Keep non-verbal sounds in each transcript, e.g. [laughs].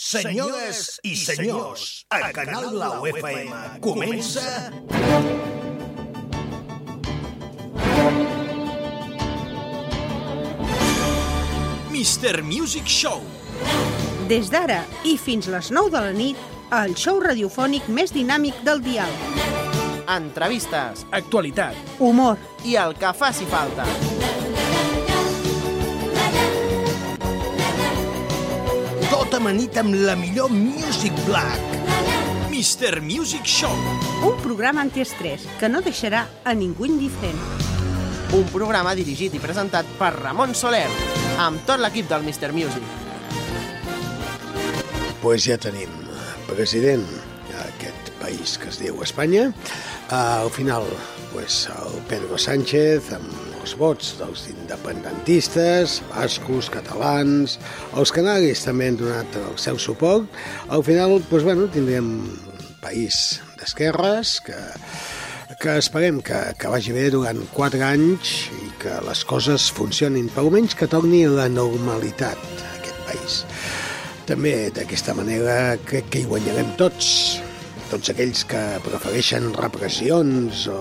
Senyores i senyors, a Canal Blau FM comença... Mr. Music Show. Des d'ara i fins les 9 de la nit, el show radiofònic més dinàmic del dial. entrevistes Actualitat. Humor, i el que faci falta. Tot amanit amb la millor Music Black. Mr. Music Show. un programa antiestrès que no deixarà a ningú indiferent. Un programa dirigit i presentat per Ramon Soler, amb tot l'equip del Mr. Music. pues ja tenim president d'aquest país que es diu Espanya. Uh, al final, pues, el Pedro Sánchez, amb els vots dels independentistes, bascos, catalans, els canaris també han donat el seu suport. Al final, pues, bueno, tindrem un país d'esquerres que, que esperem que, que vagi bé durant quatre anys i que les coses funcionin, per almenys que torni a la normalitat aquest país. També d'aquesta manera crec que hi guanyarem tots, tots aquells que prefereixen repressions o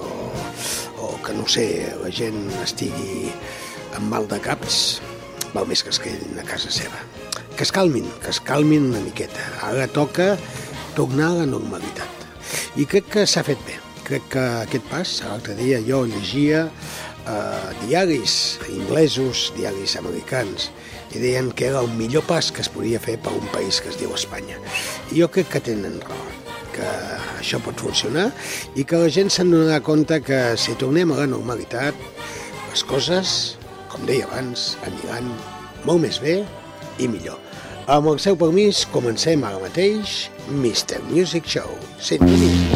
que, no sé, la gent estigui amb mal de caps, val més que es quedin a casa seva. Que es calmin, que es calmin una miqueta. Ara toca tornar a la normalitat. I crec que s'ha fet bé. Crec que aquest pas, l'altre dia jo llegia eh, diaris inglesos, diaris americans, i deien que era el millor pas que es podia fer per un país que es diu Espanya. I jo crec que tenen raó que això pot funcionar i que la gent se'n donarà compte que si tornem a la normalitat, les coses, com deia abans, aniran molt més bé i millor. Amb el seu permís, comencem ara mateix Mr. Music Show. Sintonia.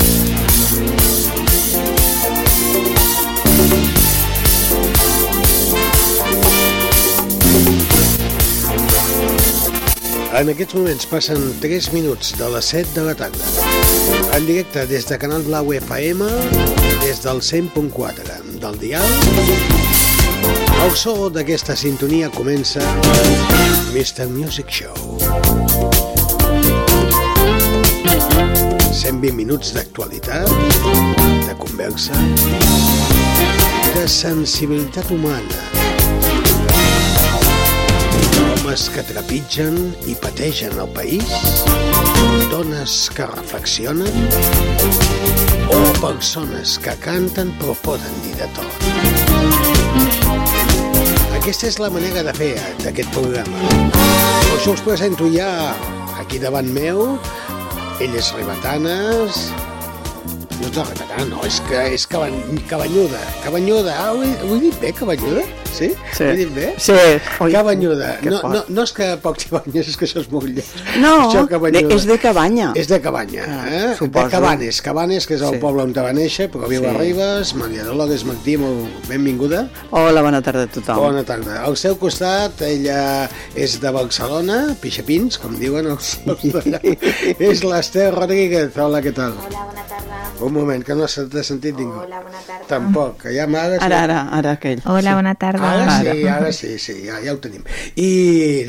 En aquests moments passen 3 minuts de les 7 de la tarda. En directe des de Canal Blau FM, des del 100.4 del dial. El so d'aquesta sintonia comença Mr. Music Show. 120 minuts d'actualitat, de conversa, de sensibilitat humana, homes que trepitgen i pategen el país, dones que reflexionen o persones que canten però poden dir de tot. Aquesta és la manera de fer d'aquest programa. Per això us presento ja aquí davant meu, ell és Ribatanes, no és Ribatanes, no, és que és caban, cabanyuda, cabanyuda, ah, ho he, ho he dit bé, cabanyuda? Sí? Sí. Ho he dit bé? Sí. Oi, Cabanyuda. que No, no, no és que poc t'hi banyes, és que això és molt lleig. No, això, de- és de cabanya. És de cabanya, Ah, eh? suposo. De Cabanes, Cabanes, que és el Sí. poble on te va néixer, però viu Sí. a Ribes. Maria Dolores Martí, molt benvinguda. Hola, bona tarda a tothom. Bona tarda. Al seu costat, ella és de Barcelona, pixapins, com diuen els [laughs] és l'Ester Rodríguez. Hola, què tal? Hola, bona tarda. Un moment, que no s'ha sentit ningú. Hola, bona tarda. Tampoc, que ja m'aga... Ara, ara, ara aquell. Hola, bona tarda. Ara sí, Ara. sí, sí, ja, ja ho tenim. I,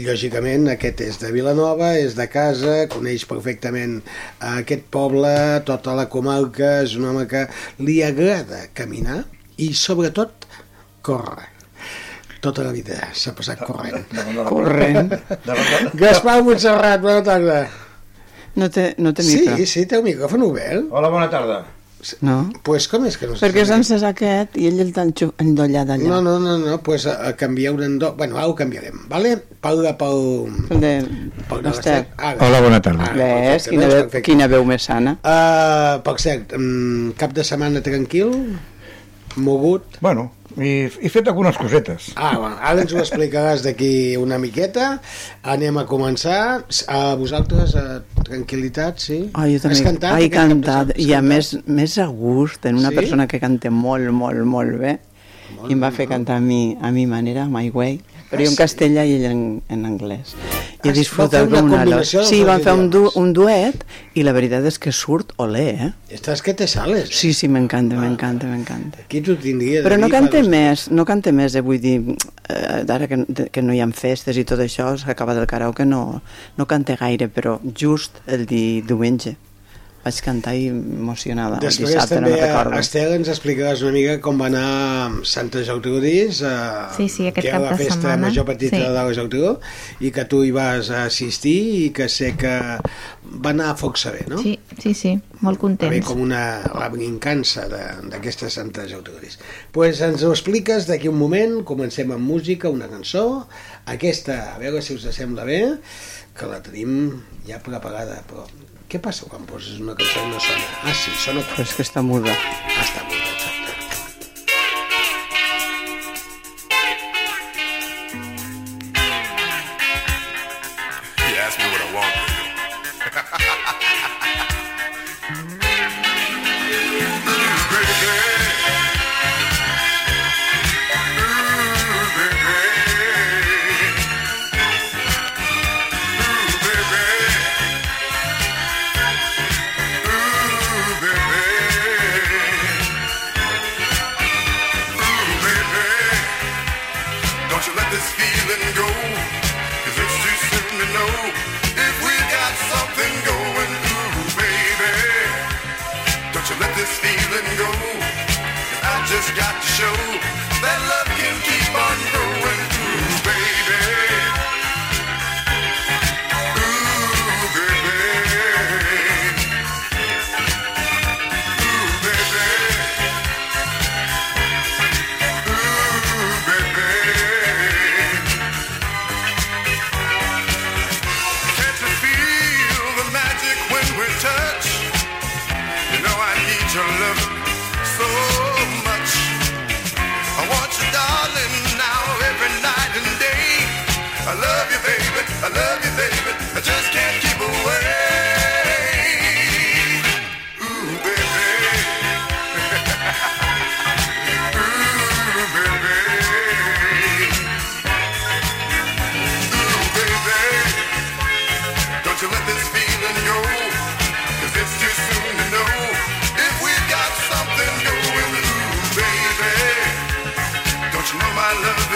lògicament, aquest és de Vilanova, és de casa, coneix perfectament aquest poble, tota la comarca, és un home que li agrada caminar i, sobretot, córrer. Tota la vida s'ha passat corrent. Corrent. Gaspar Montserrat, bona tarda. No té, no té Sí, micro. sí, té el micròfon obert. Hola, bona tarda. No? Pues com és que no Perquè és sent? encès aquest i ell el tan endollat allà. No, no, no, no, pues a, a canviar un endó... Bueno, ara ho canviarem, vale? El de pel de l'Ester. l'Ester. Ara. Hola, bona tarda. Ara, Ves, quina, veu, quina veu més sana. Uh, per cert, um, cap de setmana tranquil, mogut. Bueno, i he fet algunes cosetes. Ah, bueno, ara ens ho explicaràs d'aquí una miqueta. Anem a començar. A vosaltres, a tranquil·litat, sí? Oh, jo també. Has cantat? De cantat. I a més, més a gust, en una Sí? persona que canta molt, molt, molt bé. I em va fer cantar a mi, a mi manera, My Way, però jo en castellà i ell en, en anglès. i fer una com una dels Sí, vam fer un, du un duet i la veritat és que surt olé, eh? Estàs que te sales. Sí, sí, m'encanta, m'encanta, m'encanta. Aquí t'ho tindria Però no dos- més, no cante més, eh? vull dir, eh, ara que, que no hi ha festes i tot això, s'acaba del karaoke, no, no cante gaire, però just el di, diumenge vaig cantar i emocionada. el Després dissabte, també, no recordo. Estel, ens explicaràs una mica com va anar Santa Geltrudis, eh, Sí, sí, aquest que era la festa setmana. major petita Sí. de la Geltrú, i que tu hi vas assistir i que sé que va anar a foc saber, no? Sí, sí, sí, molt Va contents. haver com una la brincança de- d'aquesta Santa Geltrudis. pues ens ho expliques d'aquí un moment, comencem amb música, una cançó, aquesta, a veure si us sembla bé, que la tenim ja preparada, però què passa quan poses una cançó i no sona? Ah, sí, sona... Però és que està muda. Ah, està muda,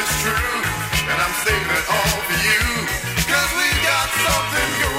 is true, and I'm saving it all for you, 'cause we got something going,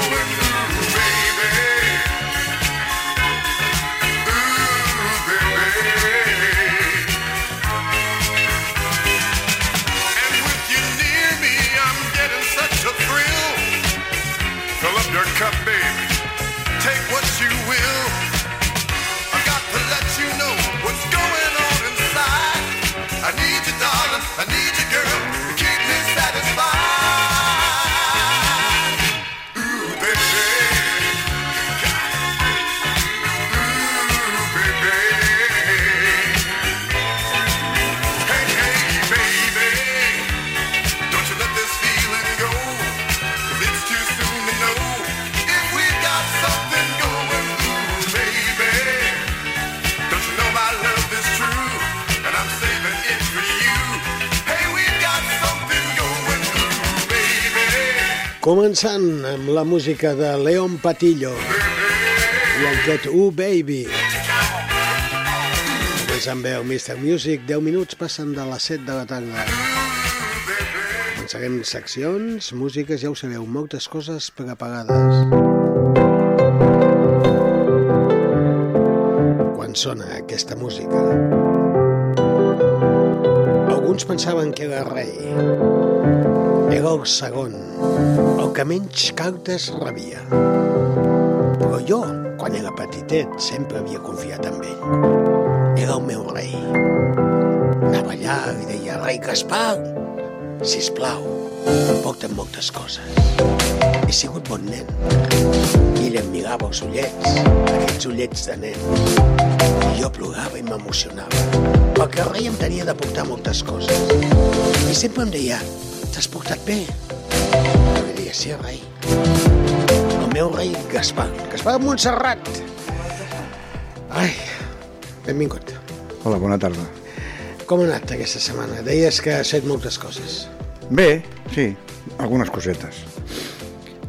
Començant amb la música de Leon Patillo i aquest Uh Baby. Començant bé el Mr. Music, 10 minuts passen de les 7 de la tarda. Començarem seccions, músiques, ja ho sabeu, moltes coses preparades. Quan sona aquesta música, alguns pensaven que era rei, era el segon, el que menys cartes rebia. Però jo, quan era petitet, sempre havia confiat en ell. Era el meu rei. Anava allà i deia, rei Gaspar, sisplau, porta'm moltes coses. He sigut bon nen. I em mirava els ullets, aquests ullets de nen. I jo plorava i m'emocionava, perquè el rei em tenia de portar moltes coses. I sempre em deia, t'has portat bé? Deia, sí, rei. El meu rei Gaspar, Gaspar de Montserrat. Ai, benvingut. Hola, bona tarda. Com ha anat aquesta setmana? Deies que has fet moltes coses. Bé, sí, algunes cosetes.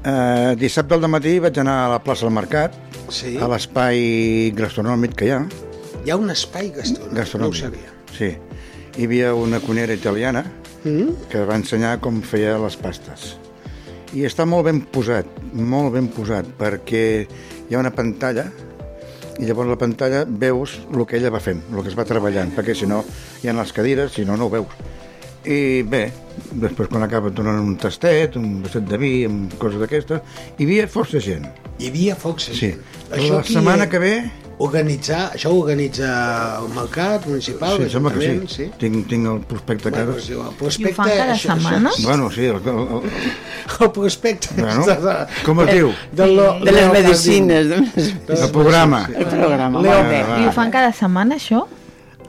Eh, dissabte al matí vaig anar a la plaça del Mercat, Sí. a l'espai gastronòmic que hi ha. Hi ha un espai gastronòmic, no ho Gastronòmic. sabia. Sí. Hi havia una cuinera italiana Mm? que va ensenyar com feia les pastes. I està molt ben posat, molt ben posat, perquè hi ha una pantalla i llavors la pantalla veus el que ella va fent, el que es va treballant, perquè si no hi ha les cadires, si no, no ho veus. I bé, després quan acaba et donen un tastet, un vasset de vi, amb coses d'aquestes, hi havia força gent. Hi havia focs. Sí. La setmana que ve, Organitzar, això ho organitza el mercat municipal, sí, sembla que sí. sí. Tinc, tinc el prospecte Bueno, casa. sí, el I ho prospecte... fan cada això- setmana? Això, Bueno, sí, el, el, el, [laughs] el prospecte... Bueno, de, [laughs] de, com es diu? de, lo, De les medicines. De les... Cardin. El programa. El programa. I ho fan cada setmana, això?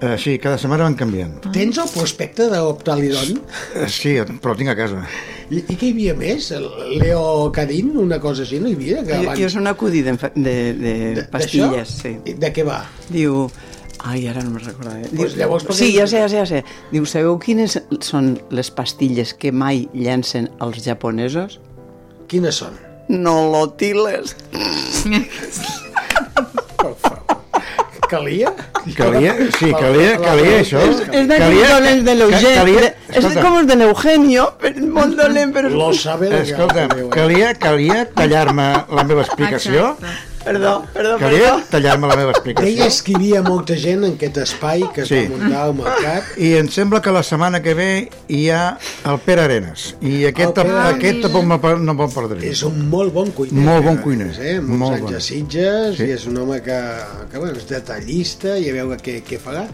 Eh, sí, cada setmana van canviant. Tens el prospecte d'Optalidon? Eh, sí, però el tinc a casa. I, I què hi havia més? El Leo Cadín, una cosa així, no hi havia? Que abans- jo és un acudit de, de, de pastilles, sí. I De què va? Diu... Ai, ara no me'n recordaré. Diu, Pues llavors, per sí, ja sé, ja sé, ja sé. Diu, sabeu quines són les pastilles que mai llencen els japonesos? Quines són? Nolotiles. [laughs] Per favor. Calia? Calia, sí, calia, calia això. És d'aquells dolents de l'Eugenio. calia- És com els de l'Eugenio, molt dolent, però... Lo sabe el Escolta, eh? calia, calia tallar-me la meva explicació. Exacte. Perdó, perdó, Calia perdó. tallar-me la meva explicació. Deies que hi havia molta gent en aquest espai que es Sí. va muntar al mercat. I em sembla que la setmana que ve hi ha el Pere Arenas. I aquest, El Pere aquest tampoc no me'l perdré. És un molt bon cuiner. Molt bon cuiner. Eh? Molts Molt anys bon. a Sitges Sí. i és un home que, que bueno, és detallista i a veure què, què farà.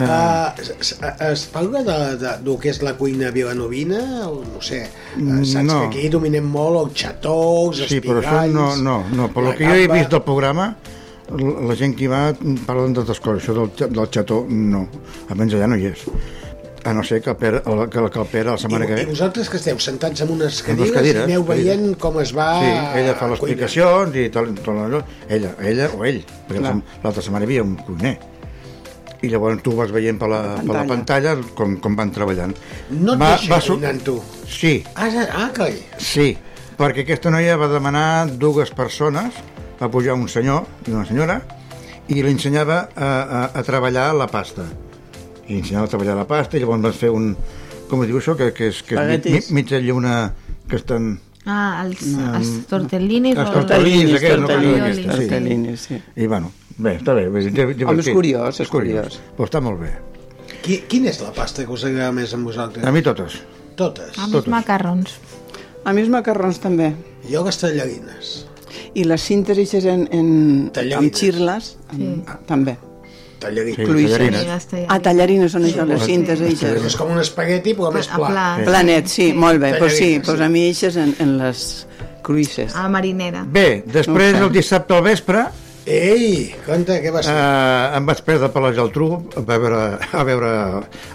Uh, es, es parla de, de, del que és la cuina vilanovina o no sé, uh, saps No. que aquí dominem molt els xatous, els Sí, però això pigalls, no, no, no. Per lo que jo he gamba. vist del programa, la gent que hi va parlen d'altres coses. Això del, del xató, no. Almenys allà no hi és. A no ser que el Pere, el, que, que el Pere la setmana que I, I ve... vosaltres que esteu sentats en unes En les cadires, cadires, i aneu cadires. veient com es va Sí, ella fa les explicacions i tot, tot allò. Ella, ella o ell, perquè la- l'altra setmana hi havia un cuiner. I llavors tu vas veient per la, per la Pantalla. com, com van treballant. No et Va- va cuinant tu. Sí, Ah, ah, coi. sí, perquè aquesta noia va demanar dues persones, va pujar un senyor i una senyora, i li ensenyava a, a, a treballar la pasta. I li ensenyava a treballar la pasta, i llavors van fer un... Com es diu això? Que, que és, que és mi, mitja lluna que estan... Ah, els, els tortellinis. Els o- tortellini. aquests, no? tortellini, Aquests, sí. tortellini, sí. I bueno, bé, està bé. divertit. Home, és curiós, és curiós. Però està molt bé. Qui, quina és la pasta que us agrada més amb vosaltres? A mi totes. Totes. Amb els macarrons. A mi els macarrons també. Jo les tallarines. I les cintes eixes en, en, amb xirles, amb, també. Tallarines. Sí, tallarines. tallarines. Ah, tallarines són això, les cintes eixes. És com un espagueti, però més A pla. pla. Planet, sí, molt bé. Pues sí, Tallarines, pues sí. a mi eixes en, en les cruïsses. A la marinera. Bé, després, el dissabte al vespre, Ei, compte, què vas fer? eh, em vaig perdre per la Geltrú a veure, a veure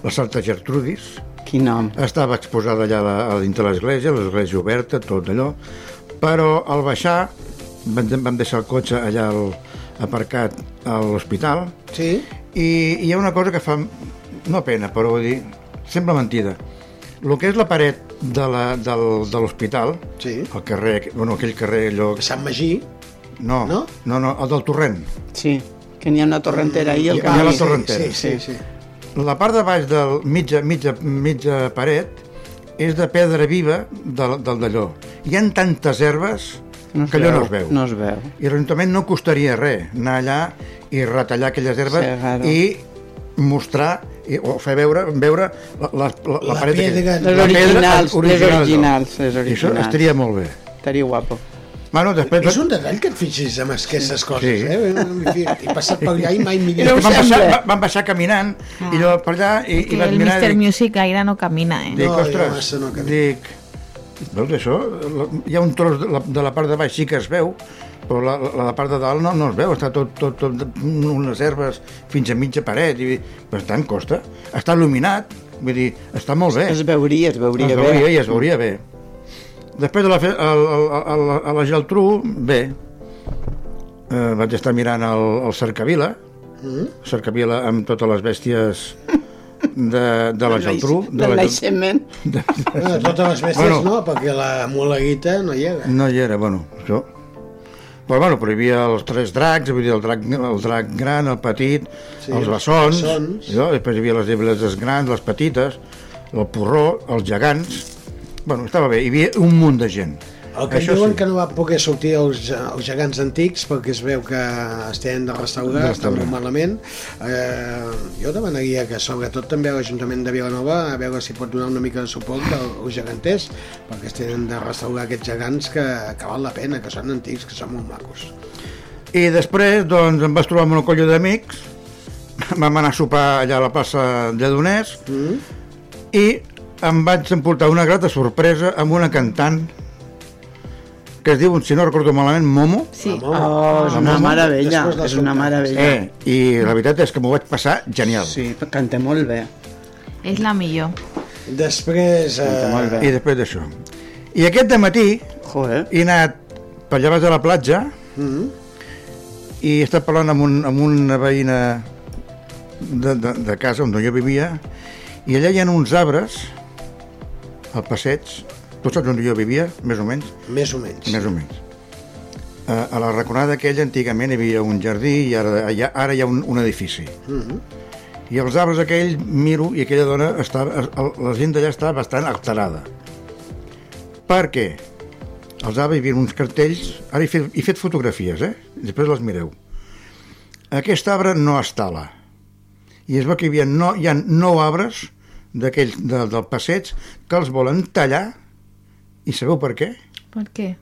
la Santa Gertrudis. Quin nom. Estava exposada allà a, la- a dintre l'església, l'església oberta, tot allò, però al baixar vam, vam deixar el cotxe allà al, aparcat a l'hospital Sí? i hi ha una cosa que fa, no pena, però vull dir, sembla mentida. El que és la paret de la- del- de l'hospital, Sí. el carrer, bueno, aquell carrer allò... Sant Magí? No, No? no, no, el del torrent. Sí, que n'hi ha una torrentera ahí al Hi ha la torrentera. Sí, sí, sí. La part de baix del mitja, mitja, mitja paret és de pedra viva del, del d'allò. Hi han tantes herbes No que allò no es veu. No es veu. I l'Ajuntament no costaria res anar allà i retallar aquelles herbes Sí, claro. i mostrar i, o fer veure, veure la, la, la, La paret pedra. aquella. Les La pedra originals, les original, originals, les I això originals. estaria molt bé. Estaria guapo. Bueno, després... És un detall que et fixis en aquestes coses, Sí. eh? He passat per allà i mai m'hi que van, baixar, van- van baixar caminant i allò per allà i, i que el mirar i Mr. dic, Music gaire no camina, eh? Dic, No, jo ostres, no dic, veus això? Hi ha un tros de la, de la part de baix sí que es veu, però la, la, la part de dalt no, no es veu, està tot, tot, tot unes herbes fins a mitja paret, i per tant costa. Està il·luminat, vull dir, està molt bé. Es veuria, es veuria, es veuria bé. i es veuria bé. Després de la, fe, a, a, a, a la Geltrú, bé, eh, vaig estar mirant el, el Cercavila, Mm? Cercavila amb totes les bèsties de, de la Geltrú. De la Gel- naixement. Bueno, totes les bèsties Bueno. no, perquè la mulaguita no hi era. No hi era, bueno, això. Però bueno, però hi havia els tres dracs, vull dir, el drac, el drac gran, el petit, Sí, els els bessons, bessons. allò, després hi havia les dèbiles grans, les petites, el porró, els gegants... Bueno, estava bé, hi havia un munt de gent. El que Això diuen sí. que no va poder sortir els, els gegants antics perquè es veu que es tenen de restaurar, De estan molt malament. Eh, jo demanaria que sobretot també a l'Ajuntament de Vilanova a veure si pot donar una mica de suport als geganters perquè es tenen de restaurar aquests gegants que, que val la pena, que són antics, que són molt macos. I després, doncs, em vaig trobar amb una colla d'amics, vam anar a sopar allà a la plaça Lledoners, Mm? i em vaig emportar una grata sorpresa amb una cantant que es diu, si no recordo malament, Momo. Sí. Oh, és una Momo, meravella, és una meravella. Eh, I la veritat és que m'ho vaig passar genial. Sí, canta molt bé. És la millor. Després... Eh. I després d'això. I aquest de matí Joder. he anat per allà de la platja mm? i he estat parlant amb, un, amb una veïna de, de, de casa on jo vivia i allà hi ha uns arbres al passeig tu saps on jo vivia, més o menys. Més o menys. més o menys. A, a la raconada aquella antigament hi havia un jardí i ara, hi ha, ara hi ha un, un edifici. Mm i els arbres aquell miro i aquella dona està, la gent d'allà està bastant alterada. Perquè els arbres hi havia uns cartells ara he fet, he fet fotografies eh? després les mireu. Aquest arbre no es tala i es veu que hi havia no, hi ha nou arbres d'aquells de, del passeig que els volen tallar i sabeu per què? Per què?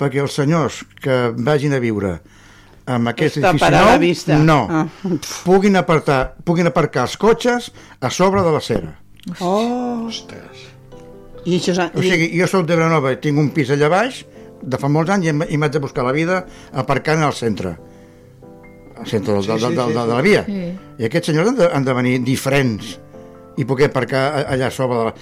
perquè els senyors que vagin a viure amb aquest Està edifici nou, vista. no, Ah. puguin, apartar, puguin aparcar els cotxes a sobre de la cera. Oh, Ostres. i això... s'ha- O sigui, jo soc de Vilanova, tinc un pis allà baix, de fa molts anys, i m'haig de buscar la vida aparcant al centre. Al centre del, Sí, sí, del, del, sí, de sí. la via. Sí. I aquests senyors han de, han de venir diferents i poder aparcar allà a sobre de la...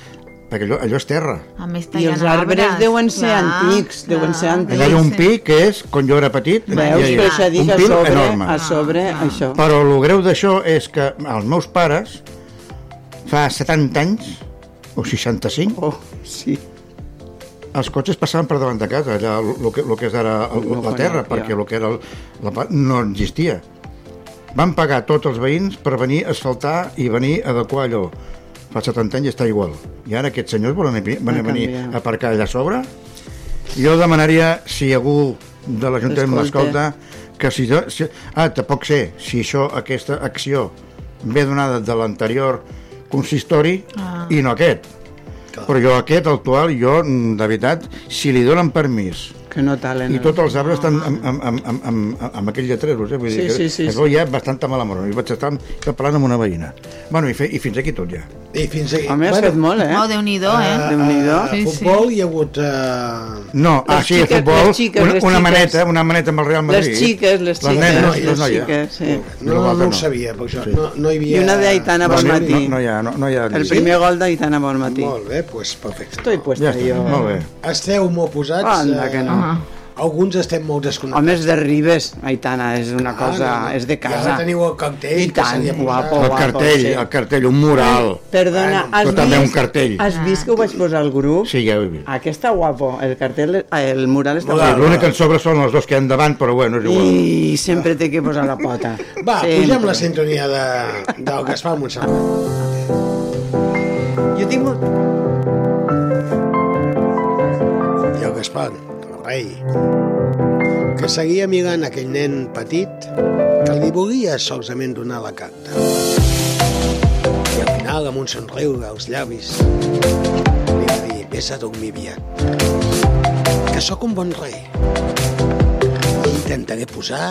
Perquè allò, allò és terra. A més, I els arbres deuen ser antics, deuen ser antics. Allà hi ha un pi que és, quan jo era petit, Veus, hi havia això dic un a pi sobre, enorme. a sobre, això. Però el greu d'això és que els meus pares, fa 70 anys, o 65, Oh, sí. els cotxes passaven per davant de casa, allà el que, lo que és ara el, No la terra, conec, perquè ja. el que era el, la, no existia. Van pagar tots els veïns per venir a asfaltar i venir a adequar allò. Fa 70 anys està igual. I ara aquests senyors volen venir, van venir canviar. a aparcar allà a sobre. Jo demanaria, si algú de l'Ajuntament Escolta. m'escolta, que si, si... Ah, tampoc sé si això, aquesta acció ve donada de l'anterior consistori Ah. i no aquest. Però jo aquest, actual, jo, de veritat, si li donen permís Que no talen. i tots els arbres estan amb, amb, amb, amb, amb, amb aquell lletreros, eh? Vull Sí, dir que sí, sí, es sí. ja bastanta mala mort. I vaig estar, parlant amb una veïna. Bueno, i, fe, i fins aquí tot ja. I fins aquí. Home, has fet molt, eh? Oh, Déu-n'hi-do, eh? a, Déu-n'hi-do. a, Sí, sí. futbol hi ha hagut... Uh, No, ah, Les sí, xiques- futbol, les xiques, una, les una maneta, una maneta amb el Real Madrid. Les xiques, les xiques. Les nenes, les les noies. xiques, sí. no, no, no ho sabia, per això. Sí. No, no hi havia... I una d'Aitana No, no, Bonmatí. no, no, hi ha, no, no hi ha... El primer gol d'Aitana Bonmatí. Molt bé, doncs perfecte. Estoy puesta Ja jo. molt bé. Esteu molt posats. Anda, que no. Ah. Alguns estem molt desconnectats. Home, és de Ribes, Aitana, és una cosa... Ah, no, no. És de I ara casa. teniu el cartell I que tant, posat. guapo, El guapo, cartell, sí. el cartell, un mural. Perdona, Bueno, has però també vist... un cartell. Has vist que ho vaig posar al grup? Sí, ja ho he vist. Aquí està guapo. El cartell, ah, el mural està Sí, guapo. L'únic que en sobre són els dos que hi ha endavant, però bueno, és igual. I sempre té que posar la pota. Va, Sempre. pugem la sintonia de, del Gaspar Montserrat. Jo tinc molt... I el Gaspar, rei, que seguia mirant aquell nen petit que li volia solament donar la carta. I al final, amb un somriure als llavis, li va dir, vés a dormir aviat, que sóc un bon rei. Intentaré posar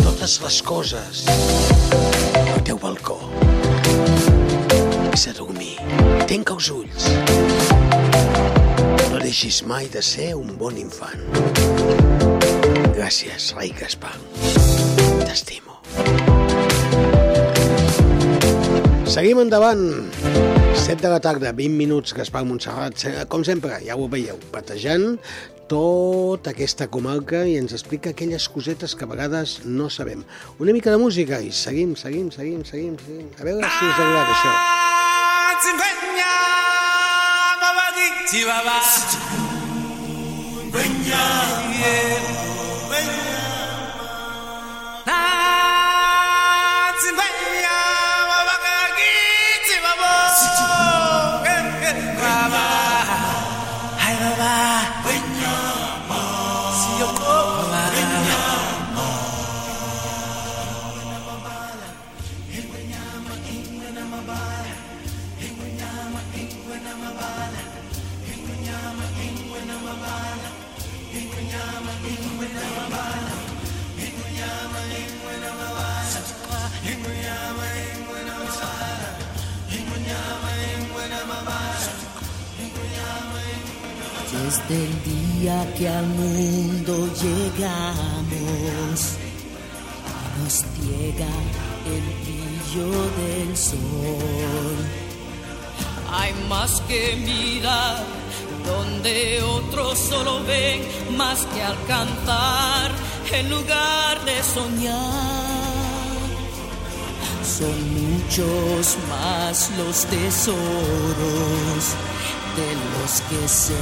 totes les coses al teu balcó. Vés a dormir, tanca els ulls, no deixis mai de ser un bon infant. Gràcies, rei Gaspar. T'estimo. Seguim endavant 7 de la tarda, 20 minuts, Gaspar Montserrat, se- com sempre, ja ho veieu, patejant tota aquesta comarca i ens explica aquelles cosetes que a vegades no sabem. Una mica de música i seguim, seguim, seguim, seguim, seguim. A veure si us agrada això. Activa va. Día que al mundo llegamos, nos ciega el brillo del sol. Hay más que mirar donde otros solo ven, más que alcanzar en lugar de soñar. Son muchos más los tesoros de los que se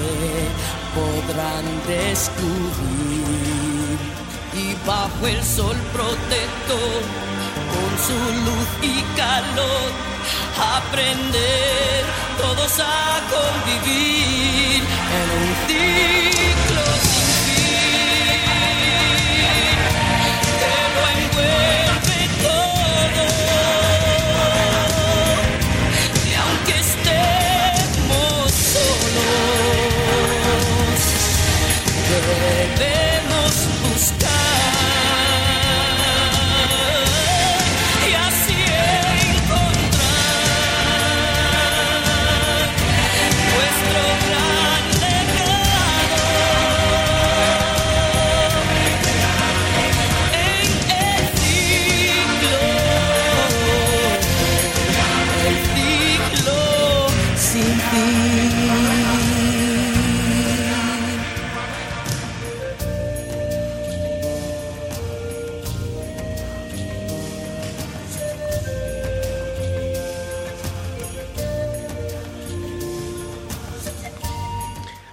podrán descubrir. Y bajo el sol protector, con su luz y calor, aprender todos a convivir en un ciclo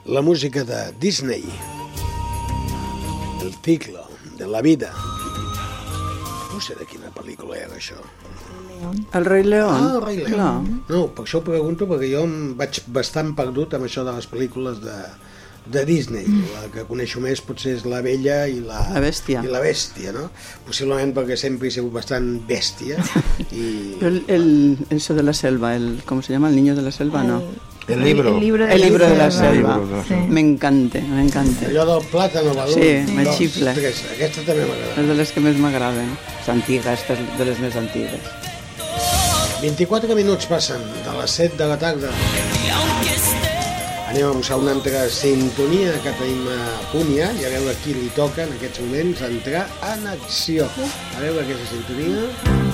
La música de Disney. El ciclo de la vida. No sé de quina pel·lícula era això. El rei León. Ah, el Rei. León. No, per això ho pregunto, perquè jo em vaig bastant perdut amb això de les pel·lícules de, de Disney. La que coneixo més potser és La Bella i la, La Bèstia. I la Bèstia, no? Possiblement perquè sempre he sigut bastant bèstia. [laughs] I... Yo El, el, eso de la selva, el, ¿cómo se llama? El niño de la selva, ¿no? El libro. El libro de El la libro de la selva. selva. De la Sí. Me encanta, me encanta. Allò del plàtano valor. Sí, me xifla. Tres. Aquesta també m'agrada. És de les que més m'agraden. És antiga, esta és de les més antigues. 24 minuts passen de les 7 de la tarda. Anem a buscar una altra sintonia que tenim a punt ja i a veure qui li toca en aquests moments entrar en acció. A veure aquesta sintonia.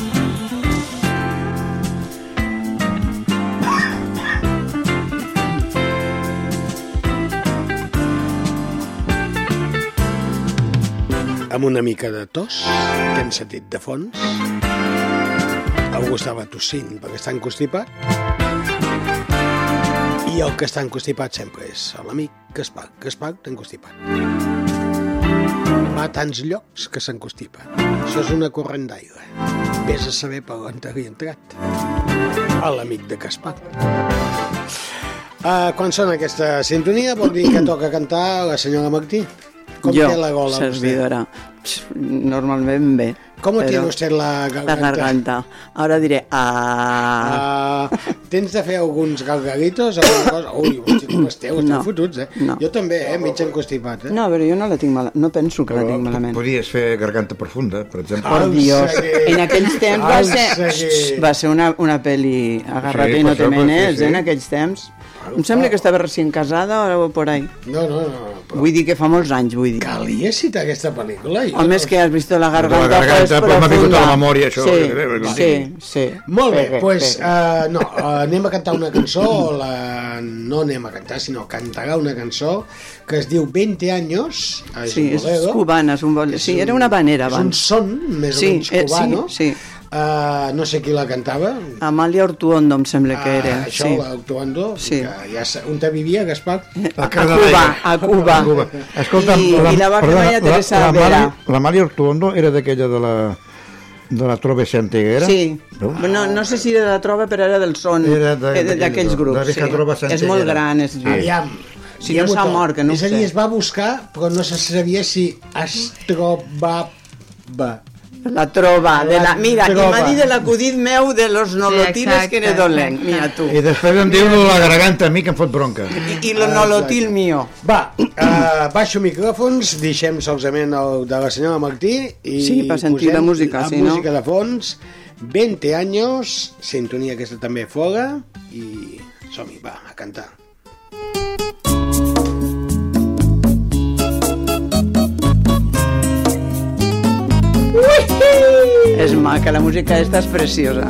Amb una mica de tos, que hem sentit de fons. Algú estava tossint perquè està encostipat. I el que està encostipat sempre és l'amic Gaspar. Gaspar t'ha encostipat. Va a tants llocs que s'encostipa. Això és una corrent d'aire. Vés a saber per on t'havia entrat. A l'amic de Gaspar. Uh, quan sona aquesta sintonia vol dir que toca cantar la senyora Martí? Com jo, té la gola vostè? servidora, Pss, normalment bé. ¿Cómo però tiene usted la garganta? La garganta. Ahora diré, ah, Uh, tens de fer alguns galgalitos, alguna cosa? Ui, hosti, com esteu? Esteu No. fotuts, eh? No. Jo també, eh? Mig encostipat, eh? no, però jo no la tinc mala, no penso que la Però tinc malament. Podries fer garganta profunda, per exemple. Por Al Dios, en aquells temps va ser, va ser una, una pel·li agarrate Sí, i no per te això, menes, sí, sí. eh, en aquells temps. Em sembla que estava recient casada o por ahí. No, no, no. Però Vull dir que fa molts anys, vull dir. calia citar aquesta pel·lícula? Jo Home, no- és que has vist la garganta, La garganta, pues, pues, m'ha vingut a la memòria, això. Sí, Eh, sí, sí. Molt bé, doncs bé. uh, no, uh, anem a cantar una cançó, o la... no anem a cantar, sinó cantarà una cançó que es diu 20 años, és Sí, un és bolero. cubana, és un bolero. Sí, era una vanera És un abans. son, més Sí, o menys eh, cubano. sí, sí. Uh, no sé qui la cantava. Amalia Ortuondo, em sembla que era. Ah, això, sí. l'actuando, Sí. que ja on te vivia, Gaspar? La A Cuba, a Cuba. Escolta, I, i la va Maria Teresa la. Mali, la Mali Ortuondo era d'aquella de la de la Trove Santeguera? Sí, no, no sé si era de la trova, però era del son, Era de- eh, de- d'aquells de- grups. Trova És molt gran, és Aviam. Si no s'ha mort, que no ho És a dir, sé. es va buscar, però no se sabia si es trobava. La trova, de la, mira, Trova. i m'ha dit de l'acudit meu de los nolotines exacte, que era dolent, mira tu. I després em diu la garganta a mi que em fot bronca. I, i lo nolotil mío. Va, uh, baixo micròfons, deixem solament el de la senyora Martí i Sí, per sentir la música, la sí, no? música de fons, 20 anys, sintonia aquesta també fora i som-hi, va, a cantar. És maca, la música esta és preciosa.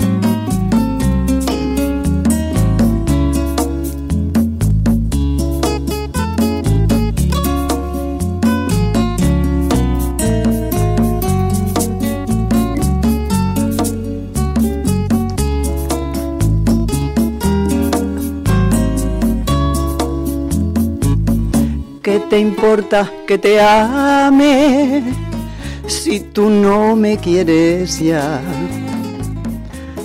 ¿Qué te importa que te ame si tú no me quieres ya?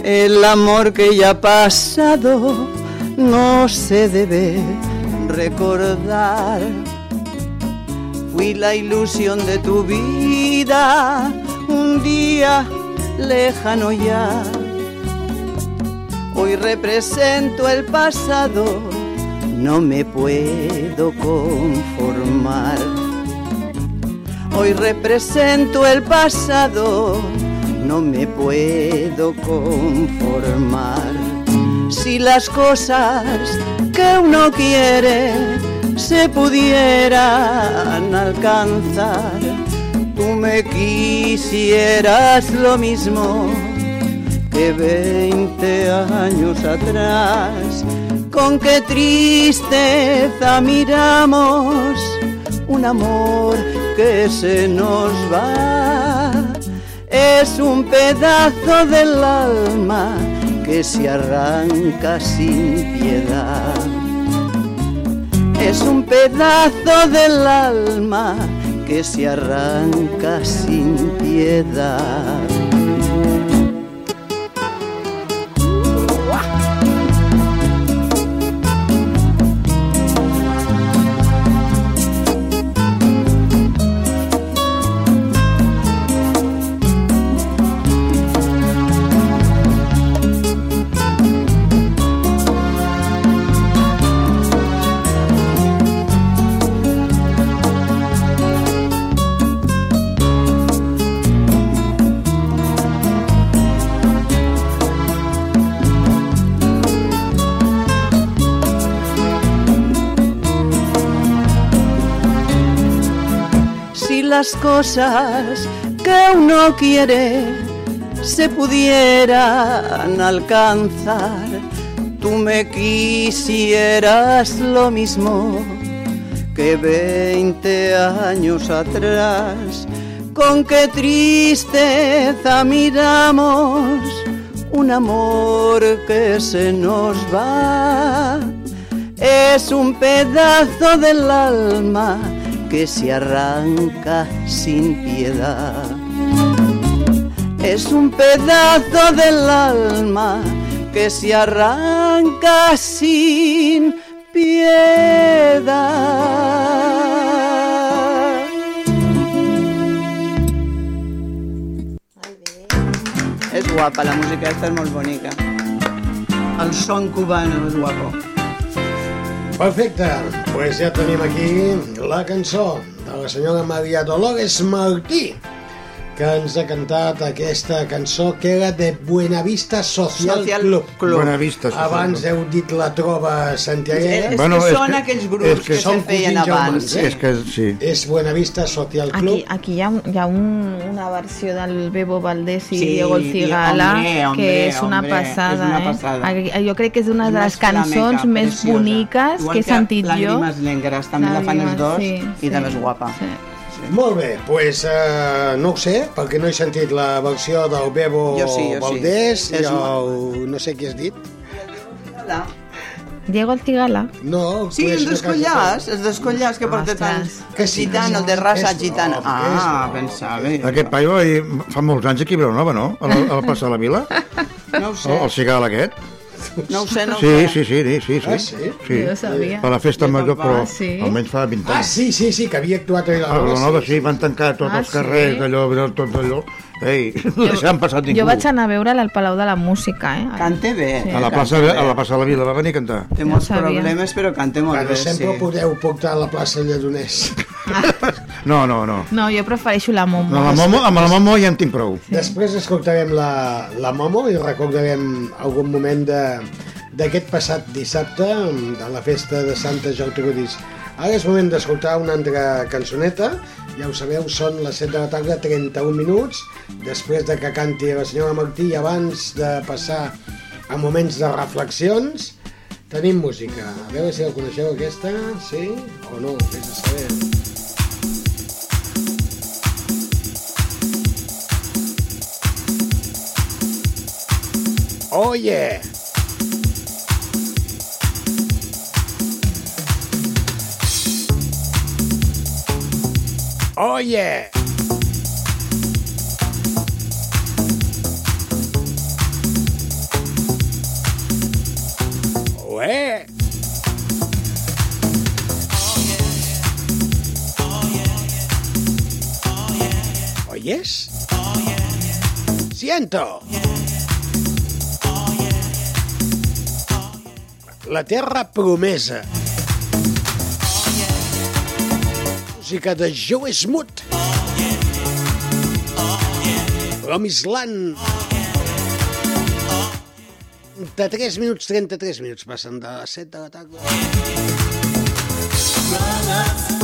El amor que ya ha pasado no se debe recordar. Fui la ilusión de tu vida, un día lejano ya. Hoy represento el pasado, no me puedo conformar. Hoy represento el pasado, no me puedo conformar. Si las cosas que uno quiere se pudieran alcanzar, tú me quisieras lo mismo que 20 años atrás. Con qué tristeza miramos un amor que se nos va. Es un pedazo del alma que se arranca sin piedad. Es un pedazo del alma que se arranca sin piedad. Las cosas que uno quiere se pudieran alcanzar, tú me quisieras lo mismo que 20 años atrás. Con qué tristeza miramos un amor que se nos va. Es un pedazo del alma que se arranca sin piedad. Es un pedazo del alma que se arranca sin piedad. És guapa, la música esta és molt bonica. El son cubano és guapo. Perfecte, doncs pues ja tenim aquí la cançó de la senyora Maria Dolores Martí, que ens ha cantat aquesta cançó que era de Buenavista Social, Social Club. Club. Buenavista Social Abans Club. heu dit la trova santiaguera. És Bueno, que és són que- aquells és grups que que, són se feien abans. germans, eh? És que sí. És Buenavista Social Club. Aquí, aquí hi ha, un- hi ha un, una versió del Bebo Valdés i Sí, Diego El Cigala hombre, hombre, que és una hombre, passada, és una eh? passada. Aquí- Jo crec que és una de les cançons més preciosa. boniques Igual que he sentit jo. Lágrimas negres, també la fan els dos sí, i sí, també és guapa. Sí. Molt bé, doncs pues, uh, no ho sé, perquè no he sentit la versió del Bebo Jo sí, jo sí. Valdés És i el... no sé què has dit. Diego El Cigala. No, Sí, pues, el descollàs, el descollàs que porta tant... Que sí, gitano, el de és raça broma, gitana. és Ah, broma. pensava. Aquest paio fa molts anys aquí a Vilanova, no? A la, a la plaça de la Vila? No ho El, sé, el cigal aquest? No ho sé, no ho Sí, sé. sí, sí, sí, sí. Ah, sí? sí. Jo sabia. A la festa Jo major, però sí. almenys fa 20 Ah, anys. sí, sí, sí, que havia actuat a A Vilanova. Vilanova, sí, van tancar tots Ah, els carrers, sí? allò, tot allò. Ei, no deixaven passar ningú. Jo vaig anar a veure al Palau de la Música, eh? Cante bé. Sí. A la, plaça, a la plaça de la Vila va venir a cantar. Té molts sabia. problemes, però cante molt Bueno, bé, sempre sí. podeu portar a la plaça Lledoners. [laughs] No, no, no. No, jo prefereixo la Momo. No, la Momo, amb la Momo ja en tinc prou. Després escoltarem la, la Momo i recordarem algun moment de d'aquest passat dissabte, de la festa de Santa Gertrudis. Ara és moment d'escoltar una altra cançoneta, ja ho sabeu, són les 7 de la tarda, 31 minuts, després de que canti la senyora Martí i abans de passar a moments de reflexions, tenim música. A veure si la coneixeu aquesta, sí o no, vés a saber. Oh yeah! Oh yeah! ¿Oyes? Siento. La terra promesa. Música de Joe Smoot. Promised Land. De 3 minuts, 33 minuts passen de les 7 de la tarda. One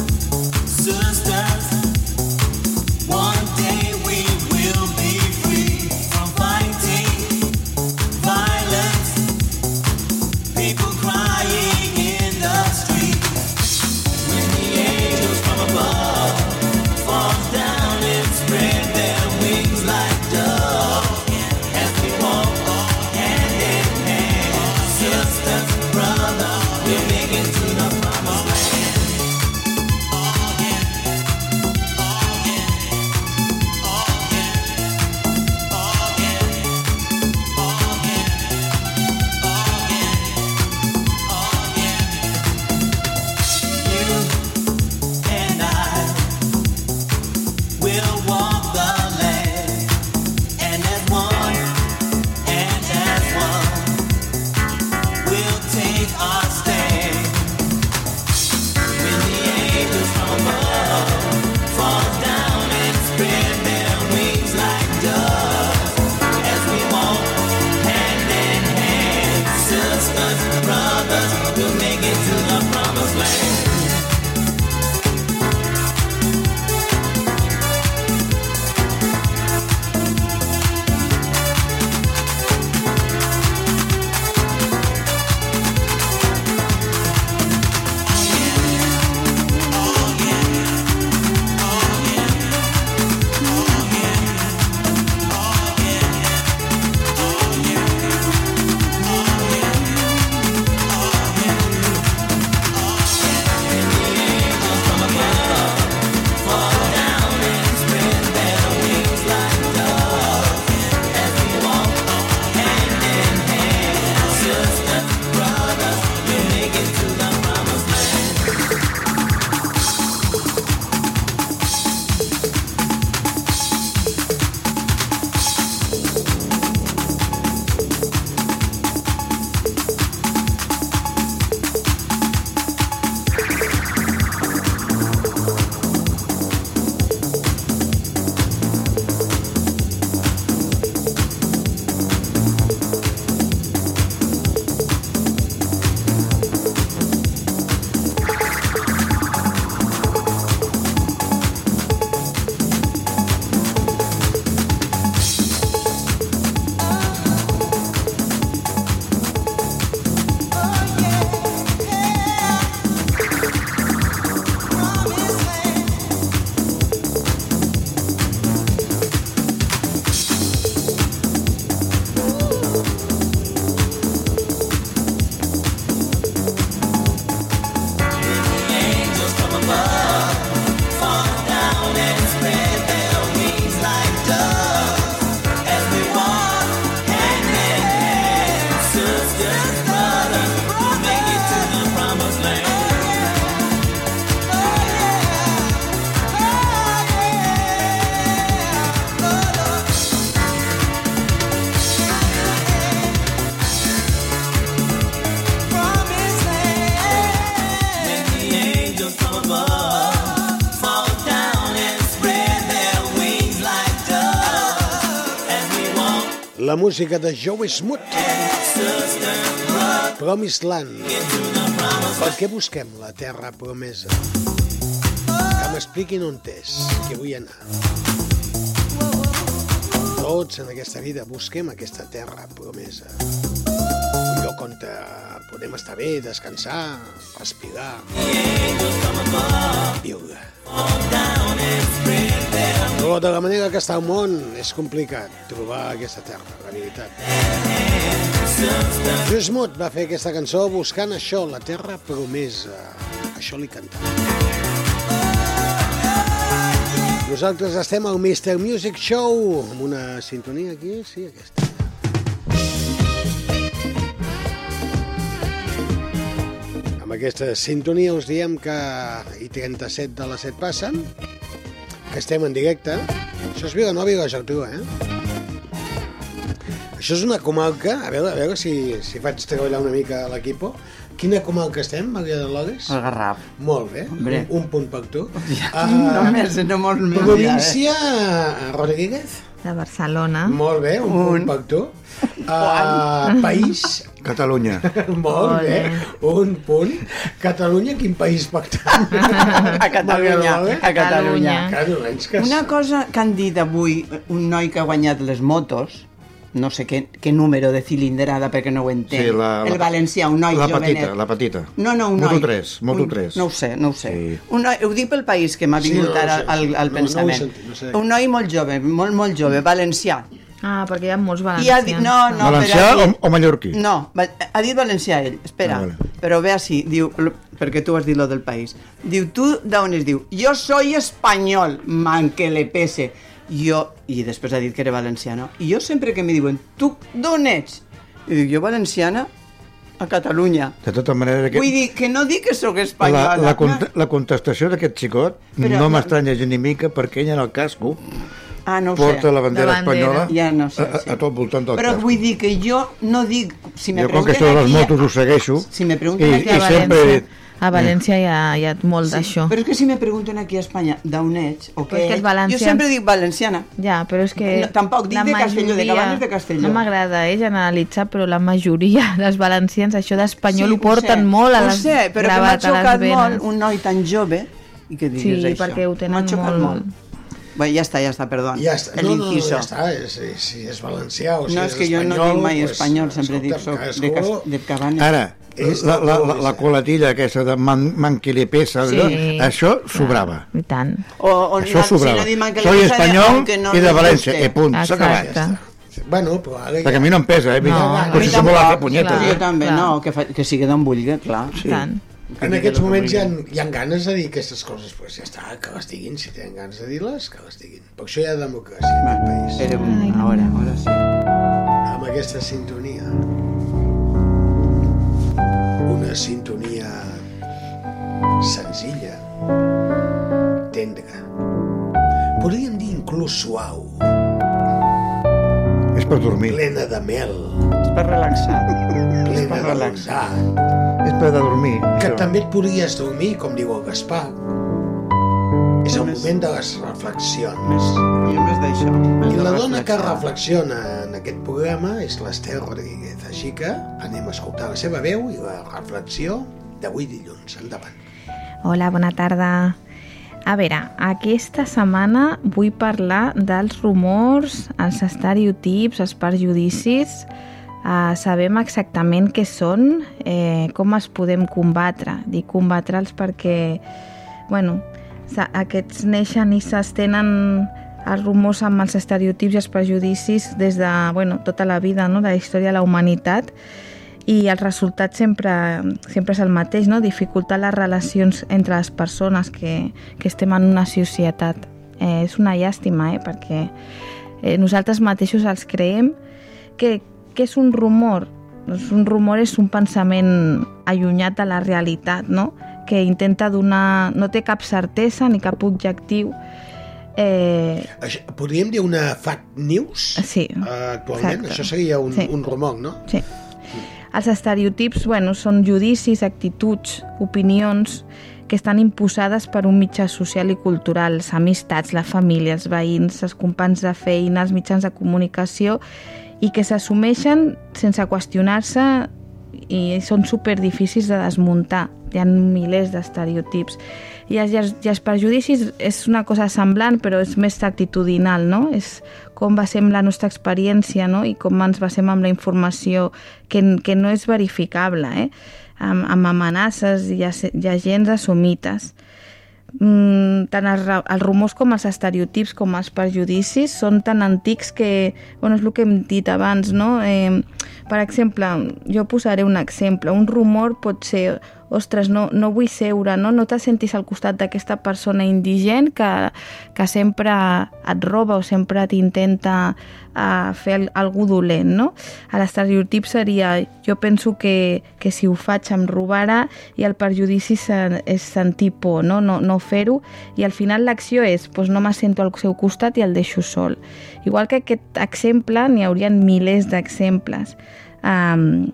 Música de Joe Smoot, Promised Land. Per què busquem la terra promesa? Que m'expliquin on és, que vull anar. Tots en aquesta vida busquem aquesta terra promesa. Un lloc on eh, podem estar bé, descansar, respirar, viure. Però de la manera que està el món és complicat trobar aquesta terra, la veritat. Joe Smoot va fer aquesta cançó buscant això, la terra promesa. Això li cantava. Nosaltres estem al Mr. Music Show amb una sintonia aquí, sí, aquesta. Amb aquesta sintonia us diem que i 37 de les 7 passen, que estem en directe. Això és Vilanova i la Geltrú, eh? Això és una comarca, a veure, a veure si, si faig treballar una mica a l'equipo. Quina comarca estem, Maria de Loles? El Garraf. Molt bé, Hombre. un, un punt per tu. Ja, no més, no molt més. Província Rodríguez? De Barcelona. Molt bé, un, punt per tu. Uh, país? Catalunya. [laughs] Molt bé, un punt. Catalunya, quin país pertany? A Catalunya, a Catalunya. Catalunya. Una cosa que han dit avui, un noi que ha guanyat les motos, no sé què, què número de cilindrada perquè no ho entenc. Sí, la, la, el valencià, un noi la jovenet. petita, la petita. No, no, un Moto noi. 3, Moto Un- 3. No ho sé, no ho sé. Sí. Un noi, ho dic pel país que m'ha Sí, vingut no, ara no sé. al, al No, no pensament. sentit, no sé. Un noi molt jove, molt, molt jove, valencià. Ah, perquè hi ha molts I ha valencians. dit, no, no, Valencià però o, o mallorquí? no, ha dit valencià ell, espera, Ah, vale. però ve així, diu, perquè tu has dit lo del país. Diu, tu d'on és? Diu, jo soy espanyol, man que le pese. Jo, i després ha dit que era valenciano, i jo sempre que me diuen, tu d'on ets? I dic, jo valenciana, a Catalunya. De tota manera, Vull aquest, dir que no dic que sóc espanyola. la, la, cont la contestació d'aquest xicot Però- no m'estranya gens ni mica perquè ell en el casco ah, no ho porta sé. la bandera, La bandera. espanyola Ja no sé, a, sí. a, a tot voltant del Però casco. vull dir que jo no dic... Si me jo com que de les motos ho segueixo Si me pregunten i, aquí i a sempre he València, dit a València hi ha, hi ha molt d'això. Però és que si me pregunten aquí a Espanya d'on ets o què és jo sempre dic valenciana. Ja, però és que... No, tampoc dic de Castelló, de majoria- Cabanes de Castelló. No m'agrada eh, generalitzar, però la majoria [laughs] dels valencians això d'espanyol ho porten sé, molt a ho les sé, però que m'ha xocat molt un noi tan jove i que diguis Sí, això. perquè ho tenen M'ha xocat molt. Bé, ja està, ja està, perdó. Ja està, El no, no, inciso. ja està, és, és, si és valencià o si No, és és que jo no espanyol, dic mai pues, espanyol, sempre dic soc de, Cas- de Cabanes. Ara, És la, la, la, la coletilla aquesta de man, man que li pesa, Sí. allò, això sobrava. I tant. O, o, Això si sobrava. no diuen que Soy de- espanyol aunque no i de València, i punt, s'ha acabat. Exacte. Bueno, però ara Perquè a mi no em pesa, eh? No, No, a però mi si se vol tampoc, fer punyetes. clar. Jo també, clar. no, que, fa, que sigui d'on vulgui, clar. Sí. Tant. En aquests moments hi ha, hi ha ganes de dir aquestes coses, doncs pues ja està, que les diguin, si tenen ganes de dir-les, que les diguin. Per això hi ha democràcia en aquest país. Era un... Ara, ara sí. Amb aquesta sintonia. Una sintonia senzilla, tendra. Podríem dir inclús suau, És per dormir. plena de mel, És per relaxar. plena per de relaxar. bondat, És per de dormir. que Això. també et podries dormir, com diu el Gaspar. És el moment de les reflexions. Més, jo més d'això. més I de la dona que reflexiona en aquest programa és l'Estel Rodríguez. Així que anem a escoltar la seva veu i la reflexió d'avui dilluns. Endavant. Hola, bona tarda. A veure, aquesta setmana vull parlar dels rumors, els estereotips, els perjudicis. Uh, sabem exactament què són, eh, com els podem combatre. Dic combatre'ls perquè, bueno, aquests neixen i s'estenen els rumors amb els estereotips i els prejudicis des de bueno, tota la vida, no? de la història de la humanitat i el resultat sempre, sempre és el mateix, no? dificultar les relacions entre les persones que, que estem en una societat. Eh, és una llàstima, eh? perquè eh, nosaltres mateixos els creem que, que és un rumor. Doncs un rumor és un pensament allunyat de la realitat, no? que intenta donar... no té cap certesa ni cap objectiu. Eh, Això, podríem dir una fake news? Sí, Uh, actualment, exacte. això seria un, Sí. un rumor, no? Sí. Els estereotips bueno, són judicis, actituds, opinions que estan imposades per un mitjà social i cultural, les amistats, la família, els veïns, els companys de feina, els mitjans de comunicació, i que s'assumeixen sense qüestionar-se i són super difícils de desmuntar. Hi ha milers d'estereotips. I els, i, els, perjudicis és una cosa semblant, però és més actitudinal, no? És com basem la nostra experiència no? i com ens basem amb la informació que, que no és verificable, eh? amb, amb amenaces i agents assumites. Mm, tant els, els rumors com els estereotips com els perjudicis són tan antics que, bueno, és el que hem dit abans, no? Eh, per exemple, jo posaré un exemple. Un rumor pot ser, ostres, no, no vull seure, no, no te sentis al costat d'aquesta persona indigent que, que sempre et roba o sempre t'intenta uh, fer al- algú dolent, no? L'estereotip seria, jo penso que, que si ho faig em robarà i el perjudici se- és sentir por, no, no, no fer-ho i al final l'acció és, doncs no me sento al seu costat i el deixo sol. Igual que aquest exemple, n'hi haurien milers d'exemples. Um,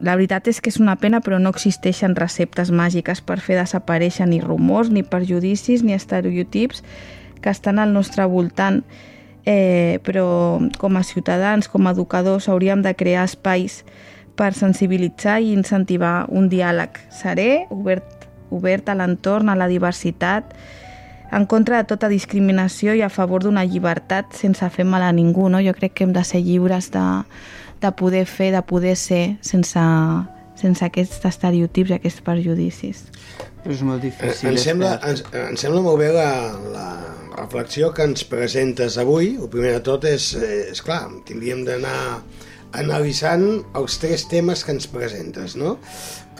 la veritat és que és una pena, però no existeixen receptes màgiques per fer desaparèixer ni rumors, ni perjudicis, ni estereotips que estan al nostre voltant. Eh, però com a ciutadans, com a educadors, hauríem de crear espais per sensibilitzar i incentivar un diàleg serè, obert, obert a l'entorn, a la diversitat, en contra de tota discriminació i a favor d'una llibertat sense fer mal a ningú. No? Jo crec que hem de ser lliures de, de poder fer, de poder ser, sense, sense aquests estereotips i aquests perjudicis. És molt difícil. Em sembla, ens, em sembla molt bé la, la reflexió que ens presentes avui. El primer de tot és, eh, és clar, tindríem d'anar analitzant els tres temes que ens presentes, no?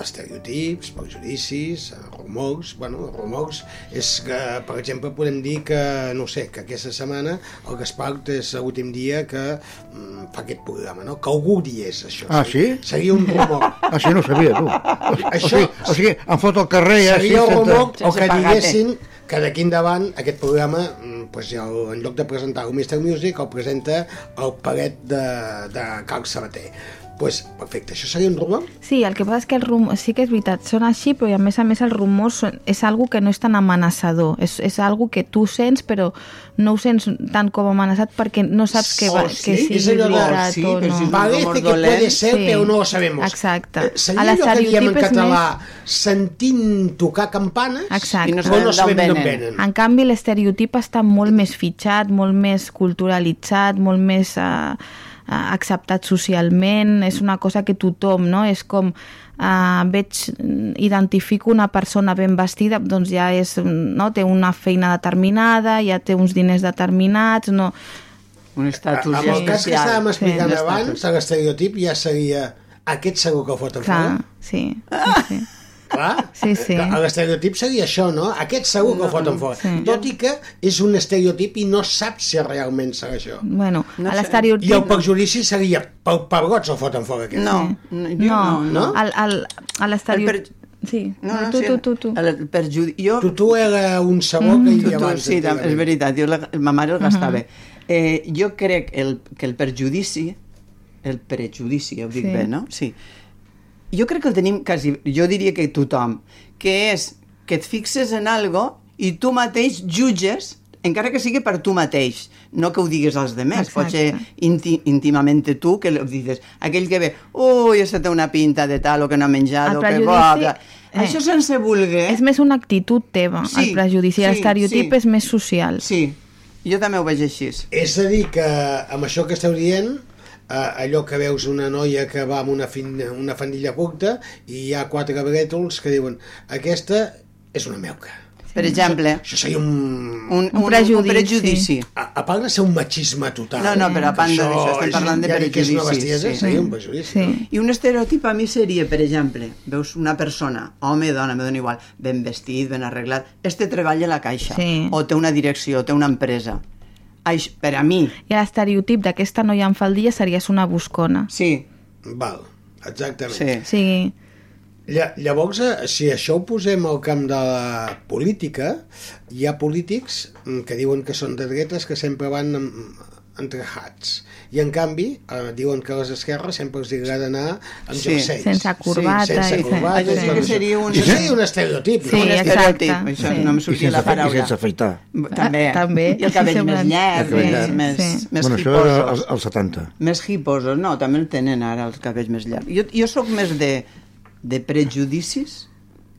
Estereotips, perjudicis, eh, rumors... Bueno, rumors és que, per exemple, podem dir que, no sé, que aquesta setmana el Gaspar és l'últim dia que mm, fa aquest programa, no? Que algú diés això. Ah, sí? Seria un rumor. [laughs] Això no ho sabia, tu. [laughs] O, Això- o, sigui, o sigui, em fot al carrer ja... Seria el sense- rumor o que pagar-te. diguessin que d'aquí endavant aquest programa, mm, pues, el- en lloc de presentar el Mr. Music, el presenta el palet de, de Carl Sabater. Pues, perfecte, això seria un rumor? Sí, el que passa és que el rum... sí que és veritat, són així, però a més a més el rumor són... és algo que no és tan amenaçador, és, és algo que tu sents però no ho sents tant com amenaçat perquè no saps que, va, Oh, sí? que sigui És allò veritat sí, o però no. si és un Parece rumor que puede ser, sí. però no lo sabemos. Exacte. Eh, Seria A allò que diem en català, sentint tocar campanes, Exacte. I no no sabem sabem d'on venen. venen. En canvi, l'estereotip està molt més fitxat, molt més culturalitzat, molt més eh, eh, acceptat socialment, és una cosa que tothom, no? És com eh, veig, identifico una persona ben vestida, doncs ja és, no? té una feina determinada, ja té uns diners determinats, no... Un estatus Amb el cas que estàvem explicant Sí. abans, l'estereotip ja seria aquest segur que el foten Clar, fora. sí. sí. Clar, Sí, sí. L'estereotip seria això, no? Aquest segur que el foten fora. sí. Tot i que és un estereotip i no saps si realment serà això. Bueno, No a l'estereotip... I el perjudici seria pel pebrots el foten fora aquest. No, no, jo No, no. no? El, el, a l'estereotip... El Sí, No, no, tu, sí, tu, tu, tu. El perjudi... Jo, Tu, tu era un sabó que hi tu, havia tu, abans. sí, és veritat, jo la, ma mare el gastava. eh, jo crec el, que el perjudici, el prejudici, ja ho dic Sí. bé, no? Sí. Jo crec que el tenim quasi, jo diria que tothom, que és que et fixes en algo i tu mateix jutges encara que sigui per tu mateix, no que ho digues als demés, pot ser inti, íntimamente tu, que ho dices, aquell que ve, ui, aquesta té una pinta de tal, o que no ha menjat, El o que bo, que... eh, Això sense voler... És més una actitud teva, Sí, el prejudici. sí, L'estereotip sí. és més social. Sí, jo també ho veig així. És a dir, que amb això que esteu dient, allò que veus una noia que va amb una, fin, una fandilla curta i hi ha quatre brètols que diuen aquesta és una meuca. Per exemple, Això seria un... un, un, un prejudici. Un prejudici. A, a part de ser un machisme total. No, no, però a que d'això, estem parlant de ja dic que és una sí. seria un prejudici. Sí. I un estereotip a mi seria, per exemple, veus una persona, home, dona, me dona igual, ben vestit, ben arreglat, este treballa a la caixa, Sí. o té una direcció, té una empresa. Aix, per a mi, I l'estereotip d'aquesta noia amb faldilla series una buscona. sí, Val, exactament. sí. Sigui, Lla- Llavors, eh, si això ho posem al camp de la política, hi ha polítics mm, que diuen que són de dretes que sempre van amb, entrejats. I en canvi, eh, diuen que a les esquerres sempre els agrada anar amb Sí. jerseis. Sense corbata sense i- corbata. Això sí i que això. seria un- Això seria un estereotip. Sí, no? un exacte, estereotip, això sí. no em sortia sense, la fe- i paraula. sense afeitar. També. Ah, també. I el cabell Sí, més llarg, El cabell més, Sí. més bueno, això era hiposos. als, als 70. Més hiposos, no, també el tenen ara, els cabells més llargs. Jo, jo sóc més de, de prejudicis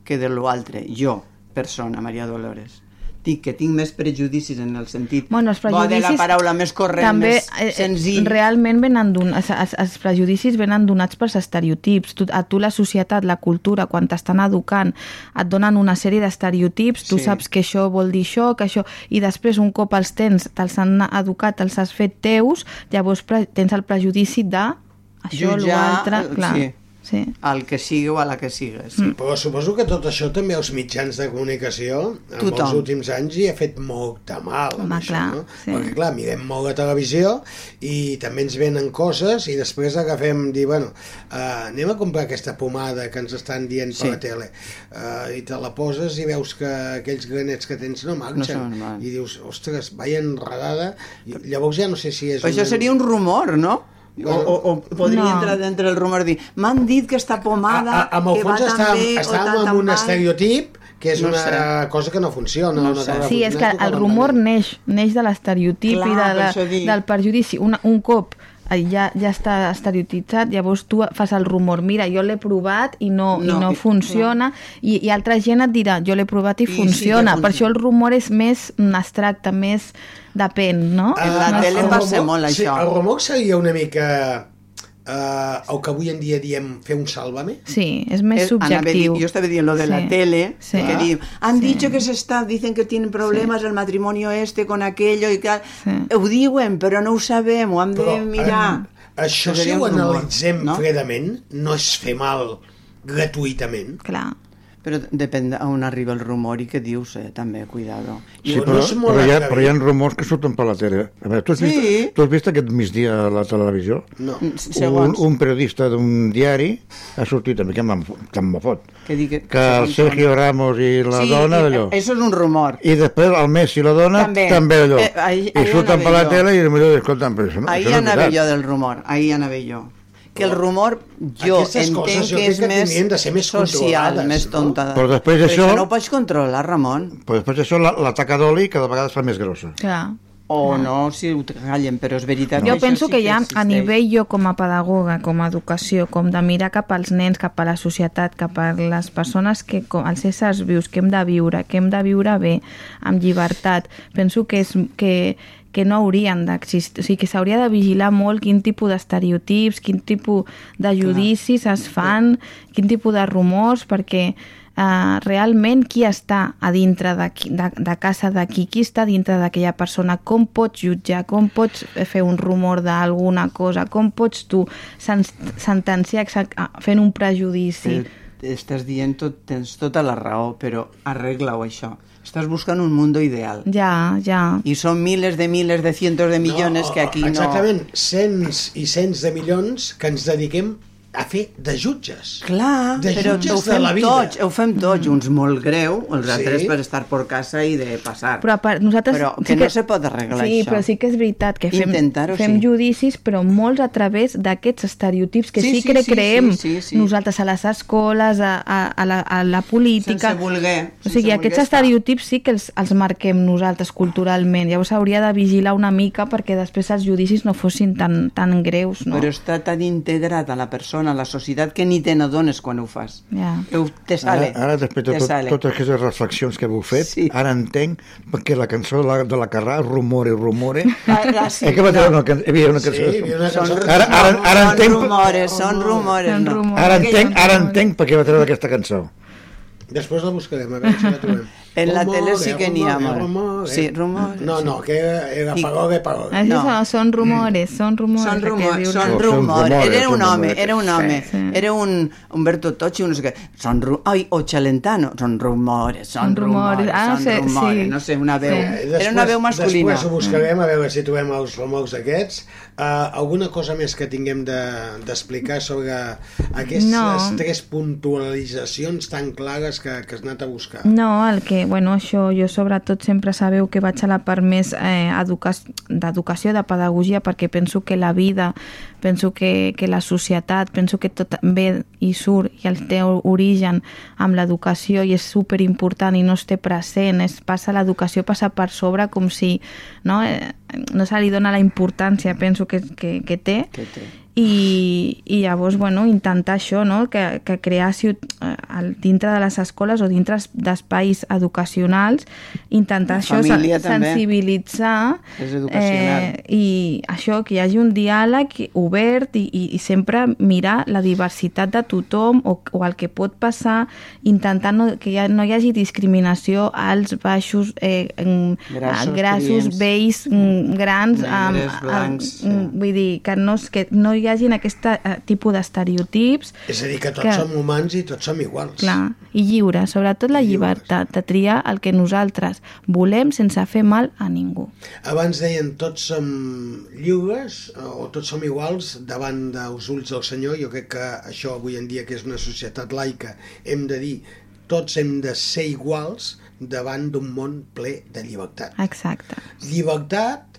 que de l'altre. Jo, persona, Maria Dolores. Dic que tinc més prejudicis en el sentit Bueno, els bo de la paraula més corrent, també, més eh, senzill. realment venen don, els, els, els prejudicis venen donats pels estereotips. Tu, a tu la societat, la cultura, quan t'estan educant, et donen una sèrie d'estereotips, tu Sí. saps que això vol dir això, que això... I després, un cop els tens, te'ls han educat, te'ls has fet teus, llavors pre, tens el prejudici de això, l'altre... eh, sí. Sí. Al que sigui o a la que sigues. Mm. Sí. Però suposo que tot això també els mitjans de comunicació en Tothom. els últims anys hi ha fet molt de mal Home, això, clar, no? sí. Perquè clar, mirem molt la televisió i també ens venen coses i després agafem, dir, bueno, uh, anem a comprar aquesta pomada que ens estan dient Sí. per la tele uh, i te la poses i veus que aquells granets que tens no marxen No i dius, ostres, vaya enredada i llavors ja no sé si és Però això seria un rumor, no? O, o, o podria No. entrar dintre el rumor dir m'han dit que esta pomada a, a, amb el que fons tan estàvem, bé estàvem amb un mal. estereotip que és No una sé. cosa que no funciona. No una sé. Sí, és que el rumor neix, neix de l'estereotip i de la, del perjudici. Una, un cop ja, ja està estereotitzat, llavors tu fas el rumor, mira, jo l'he provat i no, No, i no i- funciona, i, i altra gent et dirà, jo l'he provat i, I sí que funciona. Per funciona. això el rumor és més abstracte, més depèn, no? En la no tele va ser molt sí, això. el rumor seria una mica eh, el que avui en dia diem fer un sálvame. Sí, és més Eh, subjectiu. yo estaba diciendo lo de la Sí. tele, Sí. que di- han dicho que se está, dicen que tienen problemas el matrimonio este con aquello y tal. Sí. Ho diuen, però no ho sabem, ho hem de Però mirar. eh, això, Que si ho analitzem no? fredament, no és fer mal gratuïtament. Clar. Però depèn d'on arriba el rumor i què dius, eh, també, cuidado. Sí, No, però, no però, hi ha, però hi ha rumors que surten per la tele. A veure, tu has, Sí. vist, tu has vist aquest migdia a la televisió? No. Mm, Un, Segons, un periodista d'un diari ha sortit, també que que me fot, que, digui, que el Sergio Ramos i la sí, dona i- d'allò. Això és un rumor. I després el Messi i la dona També. també, allò. Eh, I surten per anava la jo. tele i millor escolten, però això no, Ahí això no és anava veritat. jo del rumor, ahí anava jo. Que el rumor, jo Aquestes entenc coses jo que és que més de ser més social, més no? tonta. Però després Però això- això no ho pots controlar, Ramon. Però després això, la, la taca d'oli cada vegada es fa més grossa. Clar. O no, si ho callen, però és veritat Jo això penso sí que ja a nivell jo com a pedagoga, com a educació, com de mirar cap als nens, cap a la societat, cap a les persones que, com, els éssers vius, que hem de viure, que hem de viure bé, amb llibertat, penso que, és, que, que no haurien d'existir, o sigui, que s'hauria de vigilar molt quin tipus d'estereotips, quin tipus de judicis es fan, quin tipus de rumors, perquè uh, realment qui està a dintre de, qui- de, de casa de qui, està dintre d'aquella persona, com pots jutjar, com pots fer un rumor d'alguna cosa, com pots tu sen sentenciar fent un prejudici. Però Estàs dient tot, tens tota la raó, però arregla-ho això. Estàs buscant un mundo ideal. Ja, ja. I són miles de miles de cientos de millones No, que aquí Exactament, cents i cents de milions que ens dediquem a fer de jutges. Clar, De però jutges ho de fem la vida. tots, ho fem tots, uns molt greu, els Sí. altres per estar per casa i de passar. Però a part, nosaltres... Però que no se pot arreglar sí, això. però sí que és veritat que fem, fem sí. judicis, però molts a través d'aquests estereotips que Sí, sí, sí, que sí, creem sí, sí, sí. nosaltres a les escoles, a, a, a, la, a la política... Sense voler, O sigui, sense aquests voler estar. estereotips sí que els, els marquem nosaltres culturalment. Llavors s'hauria de vigilar una mica perquè després els judicis no fossin tan, tan greus, no? Però està tan integrat a la persona, a la societat, que ni te n'adones quan ho fas. Que ho, te sale. Ara, ara després de tot, sale. totes aquestes reflexions que heu fet, Sí. ara entenc perquè la cançó de la, de la Carrà, Rumore, Rumore... Ah, ah, sí, eh, que va no. una, can- hi havia una Sí, cançó. hi havia una Són, cançó. Ara- ara- ara són entenc- rumores, són rumores. Són no. rumores. Ara entenc, ara entenc per què va treure aquesta cançó. Després la buscarem, a veure si la trobem. En la tele sí eh, que n'hi ha rumor, eh, molt. rumor, eh. Sí, rumor. No, no, que era, pagogue, pagogue. Això No. no. són rumores, són rumores. Són rumors, són rumors. rumores, Era un home, rumores. era un home. Sí, sí. Era un Humberto Tocci, no sé què. Són ru Ai, o Celentano. Són rumores, són rumores. rumores, Ah, són sí, rumores. sí. No sé, una veu. Sí. Era una veu masculina. Després ho buscarem, a veure si trobem els rumors aquests. Uh, alguna cosa més que tinguem de- d'explicar sobre aquestes No. tres puntualitzacions tan clares que, que has anat a buscar? No, el que, bueno, això, jo sobretot sempre sabeu que vaig a la part més eh, educa d'educació, de pedagogia, perquè penso que la vida, penso que, que la societat, penso que tot ve i surt i el té origen amb l'educació i és super important i no es té present, es passa l'educació passa per sobre com si no, eh, no se li dona la importància, penso que, que, que té. Que té. I, i llavors bueno, intentar això, no? que, que crear ciut, eh, al- dintre de les escoles o dintre d'espais educacionals intentar això, família sen- també. sensibilitzar eh, i això, que hi hagi un diàleg obert i, i, i sempre mirar la diversitat de tothom o, o el que pot passar intentar no, que ja no hi hagi discriminació als baixos eh, Grassos, grassos vells, mm, grans amb, Negres, blancs, amb, mm, vull dir que no, que no hi hagin aquest eh, tipus d'estereotips És a dir, que tots Que- som humans i tots som iguals. clar, i lliure, sobretot la llibertat de triar el que nosaltres volem sense fer mal a ningú. Abans deien tots som lliures eh, o tots som iguals davant dels ulls del Senyor. Jo crec que això avui en dia, que és una societat laica, hem de dir tots hem de ser iguals davant d'un món ple de llibertat. Exacte. Llibertat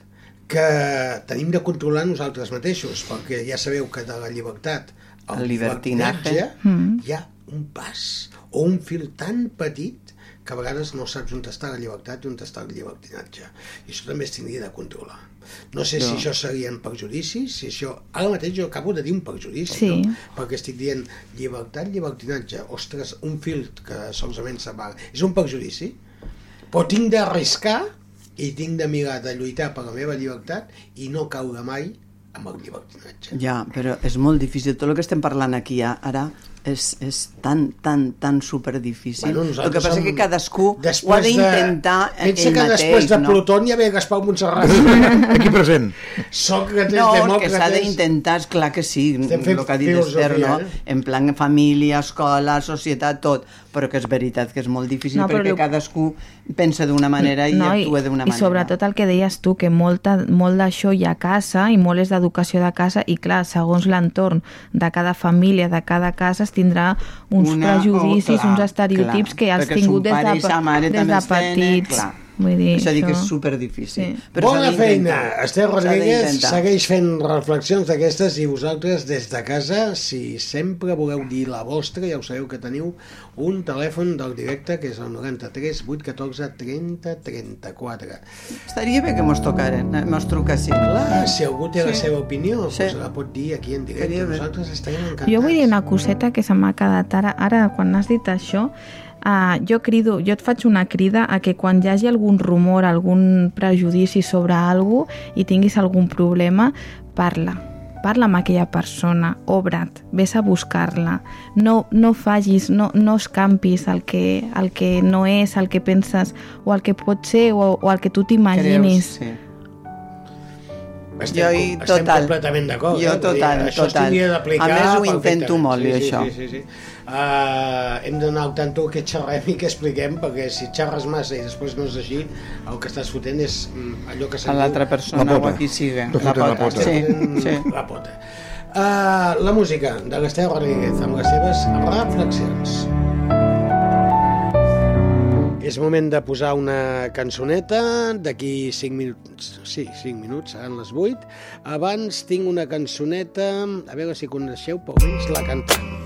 que tenim de controlar nosaltres mateixos, perquè ja sabeu que de la llibertat al El llibertinatge Mm. hi ha un pas o un fil tan petit que a vegades no saps on està la llibertat i on està el llibertinatge. I això també es tindria de controlar. No sé si No. això serien perjudicis, si això... Ara mateix jo acabo de dir un perjudici, Sí. no? Perquè estic dient llibertat, llibertinatge. Ostres, un fil que solament separa. És un perjudici? Però tinc d'arriscar i tinc de mirar de lluitar per la meva llibertat i no caure mai amb el llibertinatge. Ja, però és molt difícil. Tot el que estem parlant aquí ara és, és tan, tan, tan superdifícil. Bueno, el que passa som- és que cadascú ho ha Després de- d'intentar Pensa ell que mateix, després de no? Plutón ja ve Gaspar Montserrat. [laughs] Aquí present. Sòcrates, No, és que s'ha d'intentar, és clar que sí, Estem el que ha dit Esther, no? eh? En plan família, escola, societat, tot, però que és veritat que és molt difícil No, perquè lo- cadascú pensa d'una manera i actua d'una i manera. sobretot el que deies tu, que molta, molt d'això hi ha a casa i molt és d'educació de casa i clar, segons l'entorn de cada família, de cada casa tindrà uns Una- prejudicis, oh, clar, uns estereotips clar, que has tingut des de, des de els tenen, petits. clar. Vull dir, és a dir, que això- és superdifícil. Sí. Però Bona feina! Esther Rodríguez segueix fent reflexions d'aquestes i vosaltres des de casa, si sempre voleu dir la vostra, ja ho sabeu que teniu un telèfon del directe que és el 93 814 30 34. Estaria bé que mos tocaren, eh, mos truquessin. Clar, si algú té la Sí. seva opinió, Sí. doncs la pot dir aquí en directe. Estaria. Nosaltres estarem encantats. Jo vull dir una coseta que se m'ha quedat ara, ara quan has dit això, uh, jo crido, jo et faig una crida a que quan hi hagi algun rumor, algun prejudici sobre algú i tinguis algun problema, parla parla amb aquella persona, obre't, vés a buscar-la, no, no fagis, no, no escampis el que, el que no és, el que penses, o el que pot ser, o, o el que tu t'imaginis. Sí. Estem, Jo hi estem total. completament d'acord. Jo eh? Vull dir, total, això total. A més, ho intento molt, sí, jo, sí, això. Sí, sí, sí. Uh, hem d'anar al tanto que xerrem i que expliquem, perquè si xerres massa i després no és així, el que estàs fotent és mm, allò que A se'n l'altra diu... persona La o pota. a qui sigui. Tu fotent la pota. Sí, fotent sí. La pota. Uh, la música de l'Esteu Rodríguez amb les seves reflexions. És moment de posar una cançoneta d'aquí 5 minuts. Sí, 5 minuts, seran les 8. Abans tinc una cançoneta, a veure si coneixeu per almenys la cantant.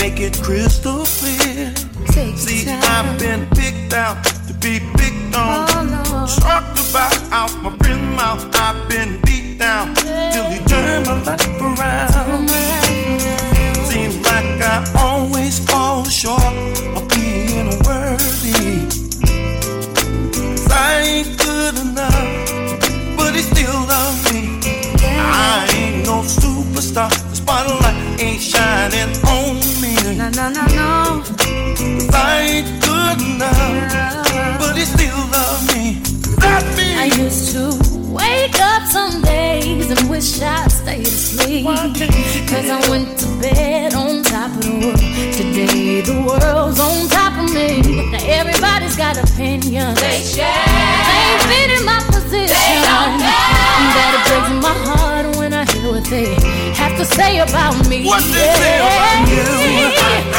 make it crystal clear. Take See, time. I've been picked out to be picked on. Oh, Talked about out my friend's mouth. I've been beat down till he turned my life around. Seems like I always fall short of being worthy. 'Cause I ain't good enough, but he still loves me. I ain't no superstar. The spotlight ain't shining on me. No, no, no, no. Cause I ain't good enough, but he still love me. Love me. I used to wake up some days and wish I stayed asleep. Cause I went to bed on top of the world. Today the world's on top of me. Now everybody's got opinions. They share. They fit in my position. They don't That it breaks my heart when I hear what they have to say about me. What they say about you.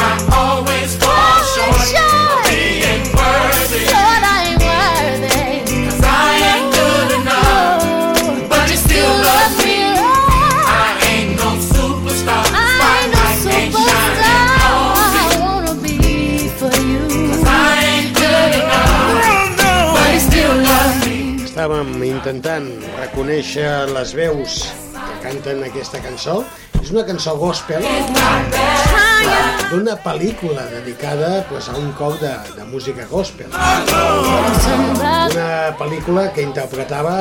I always fall short of being worthy. Lord, I ain't worthy. Cause I ain't good enough, but you still love me. I ain't no superstar. I ain't no superstar. I wanna be for you. I ain't good enough, but you still love me. Estàvem intentant reconèixer les veus canten aquesta cançó. És una cançó gospel d'una pel·lícula dedicada pues, a un cor de, de música gospel. Una pel·lícula que interpretava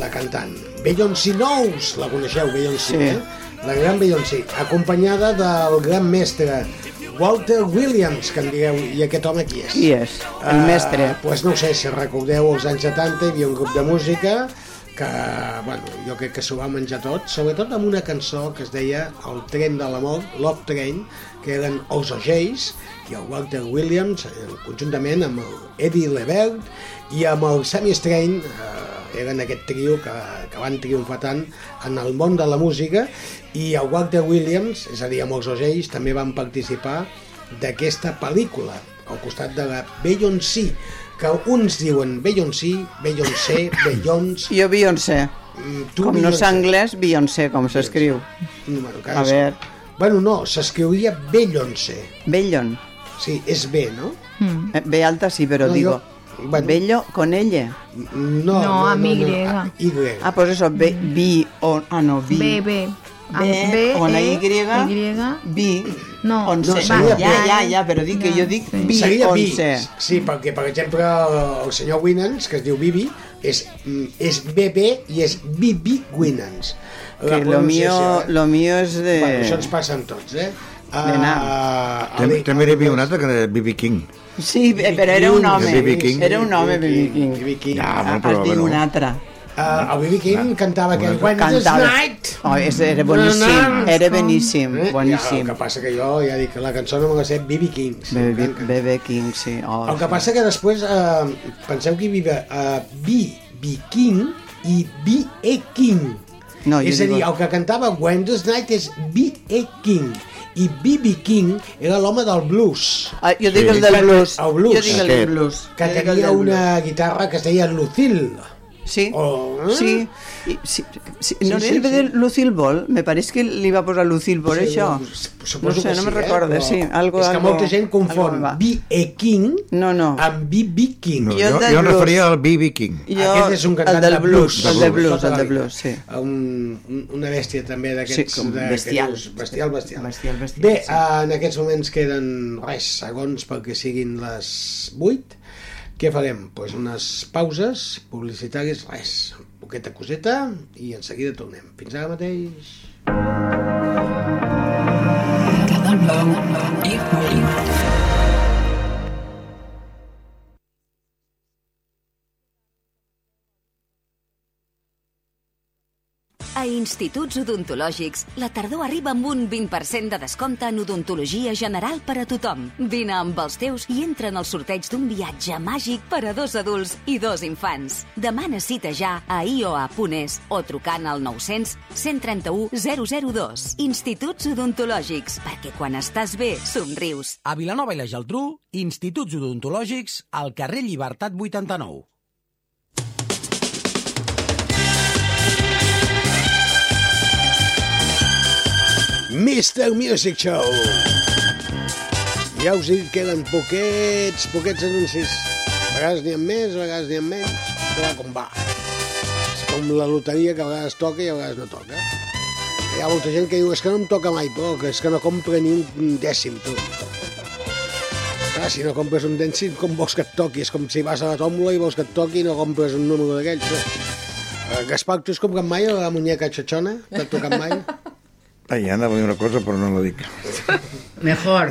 la cantant Beyoncé Knowles, la coneixeu, Beyoncé, Sí. eh? La gran Beyoncé, acompanyada del gran mestre Walter Williams, que em digueu, i aquest home qui és? Qui és? El mestre. Doncs pues no ho sé, si recordeu els anys 70 hi havia un grup de música que, bueno, jo crec que s'ho va menjar tot, sobretot amb una cançó que es deia El tren de l'amor, Love Train, que eren els O'Jays i el Walter Williams, eh, conjuntament amb el Eddie Levert i amb el Sammy Strain, eh, eren aquest trio que, que van triomfar tant en el món de la música i el Walter Williams, és a dir, amb els O'Jays, també van participar d'aquesta pel·lícula al costat de la Beyoncé que uns diuen Beyoncé, Beyoncé, Beyoncé Jo Beyoncé. tu Com no Beyoncé. sé anglès, Beyoncé, com s'escriu. bueno, A veure. Bueno, no, s'escriuria Beyoncé. Bellon. Sí, és B, no? Eh, B alta sí, però No, digo... bueno. Bello con ella. No, No, amb Y. a- Y. Ah, pues eso, B, B, o, ah, no, B. B, B. Amb B, B, con la E, Y, Y. B, No, once. No, seria ja, B. ja, ja, però dic que jo dic sí. B, Seria B. once. Sí, perquè, per exemple, el senyor Winans, que es diu Bibi, és, mm, és BB i és Bibi Winans. Que lo mío, lo mío es de... Bueno, això ens passa amb tots, eh? De. Uh, També, hi havia un altre que era B.B. King. Sí, però era un home. Era un home, B.B. King. Ah, bueno, però, es diu bueno. un altre. Uh, el B.B. King cantava aquell Wednesday Cantava. Night. Oh, és, era boníssim, era boníssim, Eh? Ja, el boníssim. que passa que jo ja dic que la cançó no me la sé B.B. King. Sí, B.B. King, sí. Oh, El que passa que després eh, penseu que hi havia eh, B.B. King i B.E. King. No, és a dir, digo- el que cantava Wednesday Night és B.E. King i B.B. King era l'home del blues. Ah, jo dic Sí. el del blues. El blues. Jo dic el blues. que tenia una guitarra que es deia Lucille. Sí, Oh, eh? sí. I, sí, sí. Sí, No sí, sí, sí. de Lucille Ball, me pareix que li va posar Lucille por Sí, això. suposo no sé, que no me sí, eh? recordo, Però sí. Algo, és que algo, molta gent confon. B.E. King No, no. amb B.B. King. No, Jo jo, jo, em blues. referia al B.B. King. Jo, Aquest és un cantant el de blues, el de blues, el de blues, sí. Un, un- una bèstia també d'aquests... Sí, que bestial. bestial, bestial. Bestial, bestial, Bé, sí. eh, en aquests moments queden res, segons perquè siguin les 8. Què farem? Doncs pues unes pauses publicitàries, res, poqueta coseta i en seguida tornem. Fins ara mateix. Blau i Ràdio. Instituts Odontològics, la tardor arriba amb un 20% de descompte en odontologia general per a tothom. Vine amb els teus i entra en el sorteig d'un viatge màgic per a dos adults i dos infants. Demana cita ja a ioa.es o trucant al 900 131 002. Instituts Odontològics, perquè quan estàs bé, somrius. A Vilanova i la Geltrú, Instituts Odontològics al carrer Llibertat 89. Mr. Music Show. Ja us dic que queden poquets, poquets anuncis. A vegades n'hi ha més, a vegades n'hi ha menys, però va com va. És com la loteria que a vegades toca i a vegades no toca. Hi ha molta gent que diu és que no em toca mai, però que és que no compra ni un dècim, tu. Clar, si no compres un dècim, com vols que et toqui? És com si vas a la tòmbola i vols que et toqui i no compres un número d'aquells. Eh, Gaspar, tu has comprat mai la muñeca xochona? T'ha tocat mai? [laughs] Ai, anava a dir una cosa, però no la dic. Mejor.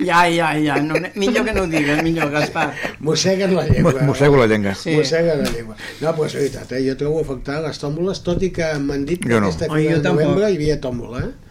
Ja, ja, ja. No, millor que no ho digues, millor, Gaspar. Mosseguen la llengua. Mossego la llengua. Sí. Mosseguen la llengua. No, però és veritat, eh? jo trobo afectar les tòmboles, tot i que m'han dit que Jo no. aquesta fira jo de tampoc. novembre hi havia tòmbola, eh?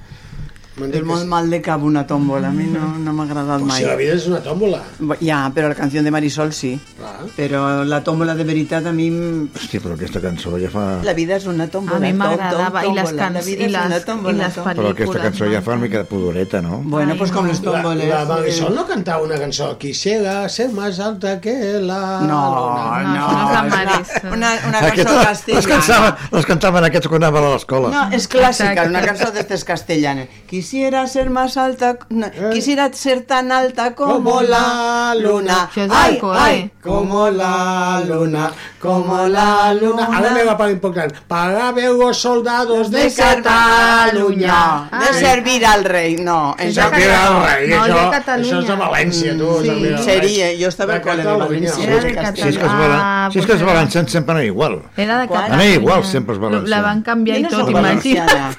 És molt mal de cap una tòmbola, a mi no, no m'ha agradat Pues mai. si la vida és una tòmbola. Ja, però la canció de Marisol sí. Clar. Però la tòmbola de veritat a mi... Hòstia, però aquesta cançó ja fa... La vida és una tòmbola. A mi m'agradava, i les la vida i les- tòmbola, i les tòmbola. Però aquesta pel·lícules, cançó ja fa una mica de pudoreta, no? Bueno, pues com les La, tòmboles. la Marisol no cantava una cançó Quisiera ser más alta que la No, luna. no, això no és la una, una cançó Aquesta, les, castellana. cansaven, les cantaven aquests quan anaven a l'escola. No, és clàssica, una cançó d'estes castellanes. Quisiera ser más alta, no, quisiera ser tan alta como, Como la la luna. És Ay, ay, Como la luna, como la luna. Ara ve la part important. Para ver los soldados de de Catalunya, Catalunya. de servir al rei. No, És de Servir al rei, No, això, Catalunya. això és de València, tu. Sí. seria, jo estava De col·le de Catalunya. València. Era de és Si és que els, Ah, valen, si és que els valencians sempre anen igual. Era de? Catalunya. Anem igual, sempre els La valencians. van canviar i tot, imagina't.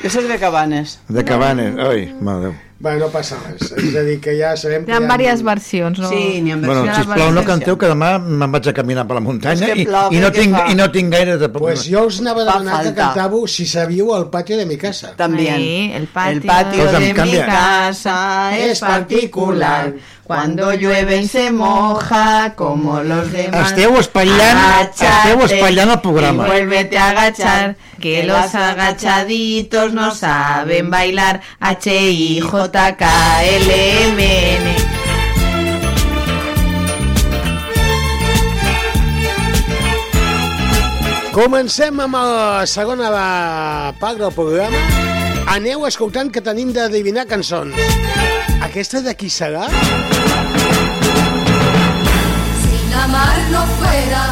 Jo soc de Cabanes. De Cabanes, ai, mare Déu. Bé, no passa res. És a dir, que ja sabem que Hi ha hi diverses versions, no? Sí, n'hi ha Bueno, Ja la sisplau, no canteu, que demà me'n vaig a caminar per la muntanya És que i, plou, i, no tinc, fa? i no tinc gaire de... Pues jo us anava a demanar que cantàveu si sabíeu el patio de mi casa. También. Ahí, el patio. El patio Cosa, de mi casa es particular. Cuando llueve y se moja, como los demás. Esteu espatllant, esteu espatllant el programa. Y vuélvete a agachar, que los agachaditos no saben bailar. H-I-J-K-L-M-N. Comencem amb la segona part del programa. Aneu escoltant que tenim d'adivinar cançons. Aquesta de qui serà? Si la mar no fuera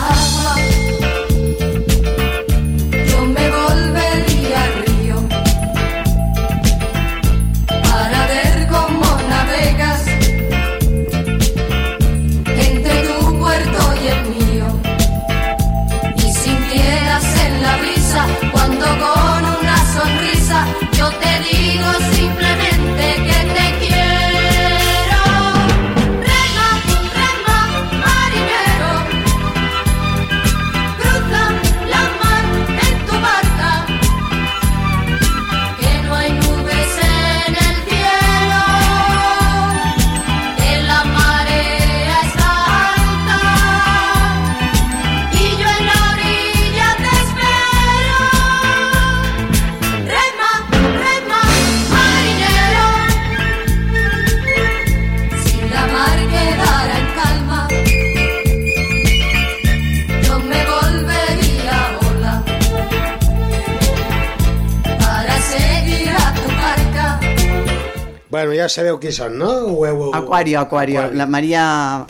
Bueno, ja sabeu qui són, no? Ho heu... Acuario, Acuario. Acuario. La María.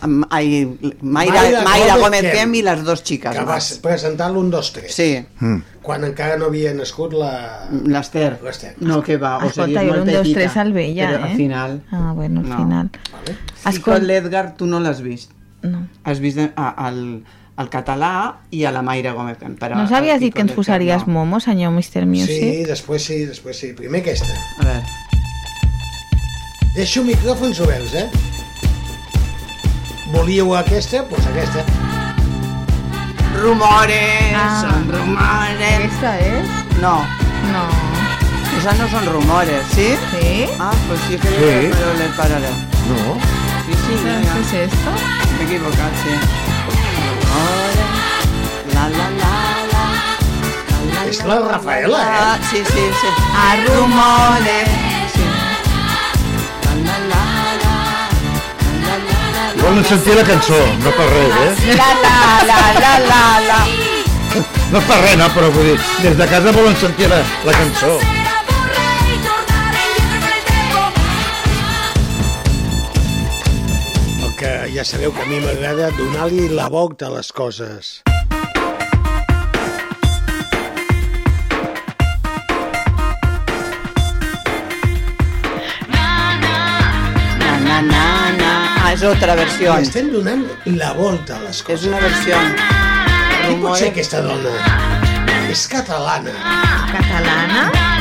am- Ay, Mayra, Mayra Mayra, Gómez Kem, y las dos chicas. Que va más. presentar l'1, 2, 3. Sí, Mm. Quan encara no havia nascut la... l'Ester. L'Ester. No, que va. O Escolta, sigui, és jo molt un, dos, petita. tres al Però eh? al final. Ah, bueno, al No. final. Vale. I Escolta- l'Edgar tu no l'has vist. No. Has vist a, al, al català i a la Mayra Gómez Kem. Però No s'havies al dit que ens posaries no. momo, senyor Mr. Music? Sí, després sí, després sí. Primer aquesta. A veure. Deixo micròfons oberts, eh? Volíeu aquesta? Doncs pues aquesta. Rumores, Ah. son rumores. Aquesta és? No, No. esas no son rumores, ¿sí? ¿Sí? Ah, pues sí, creo Sí. que me lo leí paralelo. No? Sí, sí, ¿Qué mira, es esto? me he equivocado, sí. Rumores, la la la la. la, la, És la Rafaela, la, eh? Sí, sí, sí. A rumores. Volen sentir la cançó, no per res, eh? La la la la la la. No per res, no, però vull dir, des de casa volen sentir la, la cançó. El tiempo. ja sabeu que a mi m'agrada donar-li la volta a les coses. Na, na, na, na. Ah, és otra versió. Li estem donant la volta a les coses. És una versió. Qui pot ser aquesta dona? És catalana. Catalana?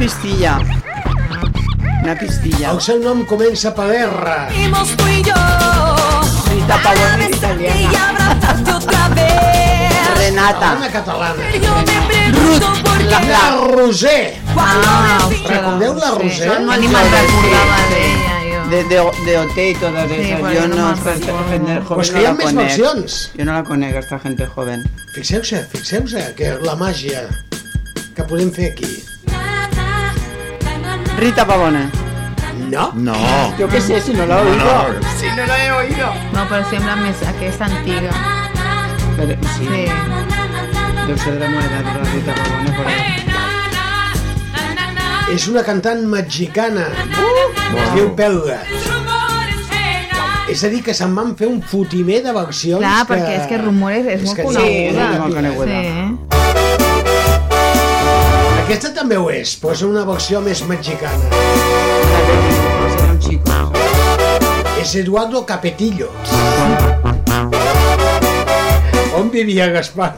Pistilla. Una pistilla. El seu nom comença per R. Fuimos tú y yo. Rita Pavone italiana. Y abrazarte otra vez. Renata. Una catalana. Por qué. La Roser. Ah, Recordeu la Roser? No, ni me'n recordava d'ella, jo. De, de, de OT y todas Sí, esas. bueno, yo no acuerdo. gente joven Pues que no hi ha la més conec. versions. Jo no la conec, esta gente joven. Fixeu-se, fixeu-se que la màgia que podem fer aquí. Rita Pavone. No. No. Yo qué sé, si no la he No, oído. no. Si no la he oído. No, però sembla més aquesta antiga. Pero, sí, Sí. deu ser de la meva edat, la Rita Pavone, por ahí. És una cantant mexicana. Es diu Pelga. És a dir, que se'n van fer un fotimer de versions Clar, que... perquè és que Rumores és molt que coneguda. Sí, és molt coneguda. Sí. Aquesta també ho és, però és una versió més mexicana. Era un chico. És Eduardo Capetillo. On vivia Gaspar?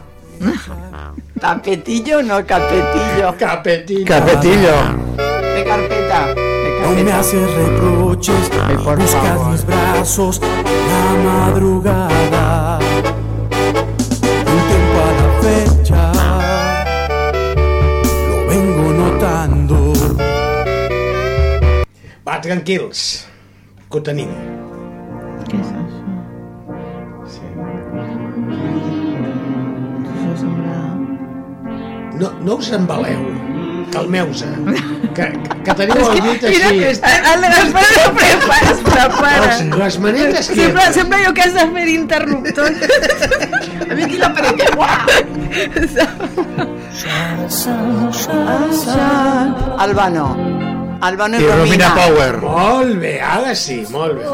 Tapetillo, no capetillo. Capetillo. Capetillo. De carpeta. De No me haces reproches, Ay, por buscas favor. mis brazos la madrugada. Tranquils, que ho tenim. Què és això? Això sembla... No, no us embaleu. Calmeu-se. Que, que teniu el dit Mira, així. el Gaspar es prepara, es prepara. Les, les manetes que... Sempre, sempre jo que has de fer interruptor. A mi aquí la paret. Albano. Albano i, I Romina Power. Molt bé, ara sí, molt bé.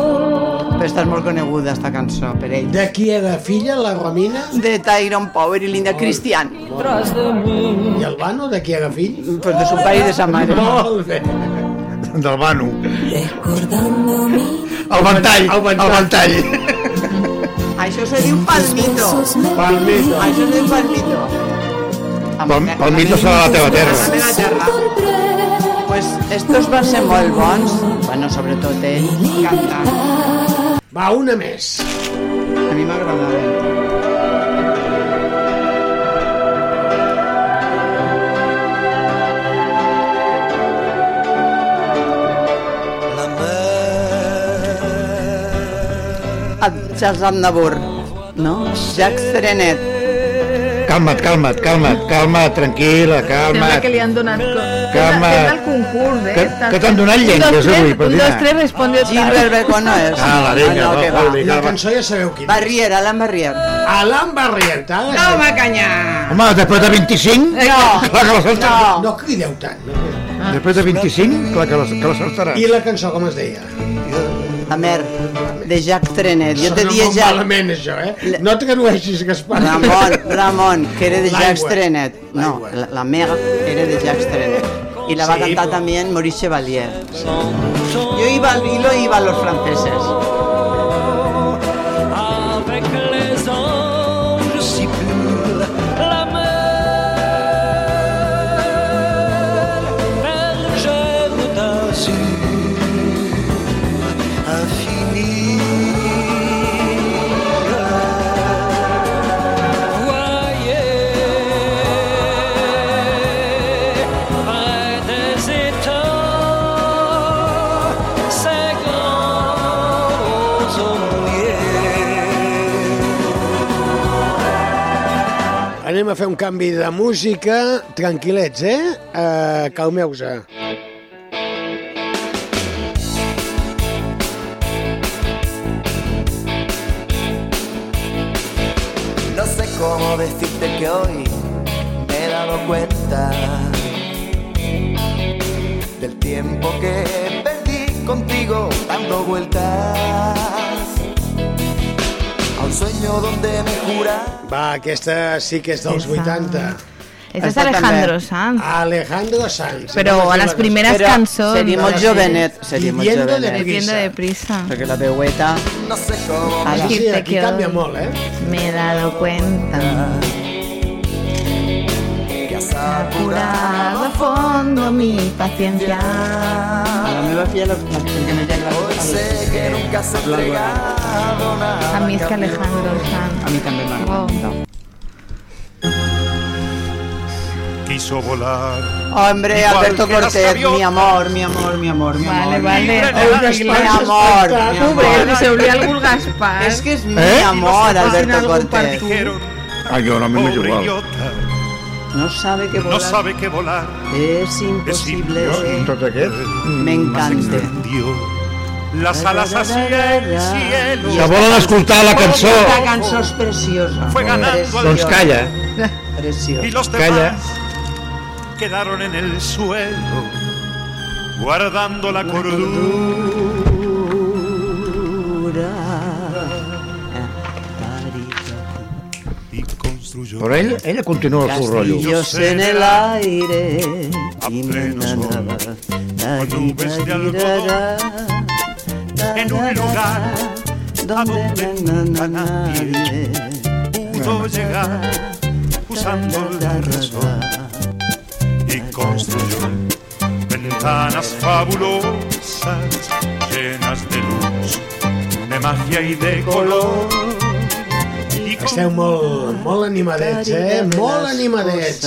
Però està molt coneguda, esta cançó, per ell. De qui era filla, la Romina? De Tyrone Power i Linda Cristian. I el Bano, de qui era fill? Pues de su pare i de sa mare. Molt bé. Del Banu. El ventall. El ventall. El ventall. Això se diu palmito. Palmito. Això se diu palmito. Pal- Palmito serà la teva terra. La meva terra. Pues estos van ser molt bons. Bueno, sobretot ell, cantant. Va, una més. A mi m'agradava. El Charles Aznavour, no? Jacques Serenet. Calma't, calma't, calma't, calma't, tranquil·la, Sembla calma't. que li han donat... Calma. Sembla el concurs, eh? Que- que t'han donat Un, llengües avui, Un, Perdina. dos, tres, responde otra. Gilbert Becó no és. Ah, la vinga, no, va, que va. La cançó ja sabeu quina. Barrier, Alan Barrier. Alan Barrier, t'ha de Toma, canya! Home, després de 25? No, Clar que la saltarà. no. No crideu tant. No. Després de 25, clar que la, que la saltarà. I la cançó com es deia? La mer, de Jacques Trenet. Jo te dia molt ja... malament, això, eh? No et gradueixis, Gaspar. Ramon, Ramon, que era de Jacques. Trenet. No, la, la mer era de Jacques Trenet. Y la va a Sí, cantar però- también Maurice Chevalier. Yo iba, y lo iba a los franceses. A fer un canvi de música. Tranquil·lets, eh? Uh, Calmeu-se. Sé cómo decirte que hoy me he dado cuenta del tiempo que perdí contigo dando vueltas a un sueño donde me jura Va, aquesta sí que és dels Esa. 80. Esta és Alejandro Sanz. Alejandro Sanz. Però No a me les digas. primeres Però cançons... seria molt Sí. jovenet, seria molt Viviendo de jovenet. Viviendo de prisa. Perquè la veueta... no sé cómo Ala. Sí, sí, Decirte aquí que canvia hoy molt, eh? Me he dado cuenta. Que has Curado a fondo mi paciencia. La, la, que me llega Hoy sé que nunca has entregado nada A mí es que Alejandro Sanz. A mi m'agrada. Oh. Quiso volar. Hombre, Alberto que Cortés, mi amor, mi amor, mi amor, mi Vale, amor. vale. Mi, mi amor, mi amor. se olvida algún Gaspar. Es que es mi ¿Eh? amor, Alberto Cortés. Dijeron, Ah, yo no, a mí me es igual. No sabe que no volar sabe que volar es es imposible. aquest? Me encanta. Las alas hacia el cielo. Si volen escoltar la cançó, La cançó és preciosa. Fue ganando doncs calla. Y los Calla. quedaron en el suelo, guardando la cordura. Construyó ella continua el seu rotllo. Castillos en el aire y con nubes de algodón, en un lugar donde a nadie nadie pudo llegar usando la razón y construyó ventanas fabulosas llenas de luz, de magia y de color. Esteu molt, molt animadets, eh? Molt animadets.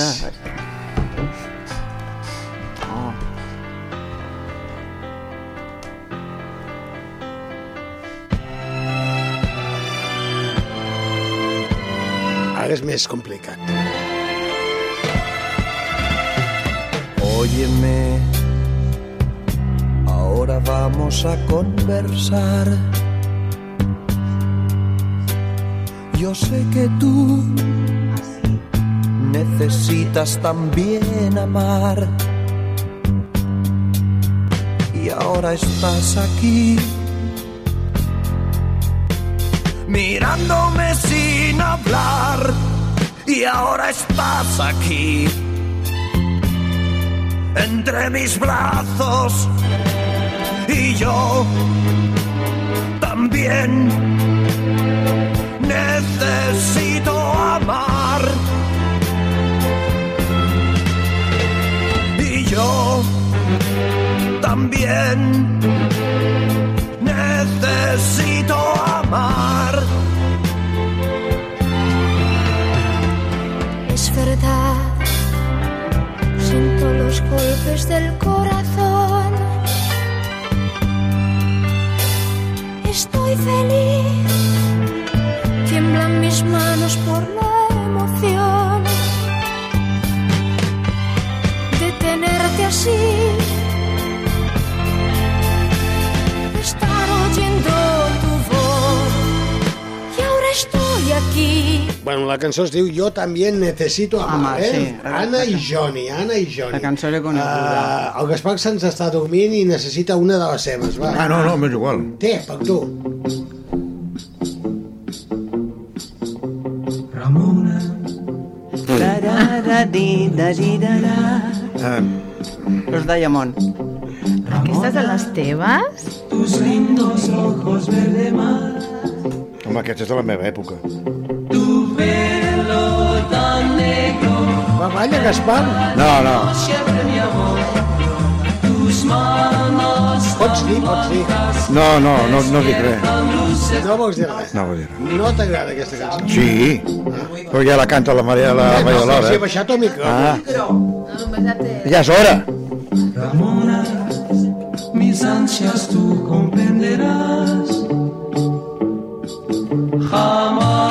Ara és més complicat. Óyeme, ahora vamos a conversar. Yo sé que tú necesitas también amar. Y ahora estás aquí, mirándome sin hablar. Y ahora estás aquí entre mis brazos y yo también necesito amar. Y yo también necesito amar. Es verdad, siento los golpes del corazón. Estoy feliz, manos por la emoción de tenerte así. Estar oyendo tu voz y ahora estoy aquí. Bueno, la cançó es diu Jo també necessito amar, Home, eh? sí. Anna i Johnny, Anna i Johnny. La cançó era coneguda. Uh, el Gaspar se'ns està dormint i necessita una de les seves, va. Ah, no, no, m'és igual. Té, per tu. Da, da, di, da, di, da, da. Ah, Los Diamond. Aquestes de les teves? home, aquesta és de la meva època. Va, balla, Gaspar. No, no. Pots dir, pots dir. No, no, no, no dic res. No vols dir res. No vull dir res. No t'agrada aquesta cançó. Sí, però ja la canta la Maria la Eh, Maria no, si he baixat el micròfon. Ah, ja és hora. mis ansias tú comprenderás. Jamás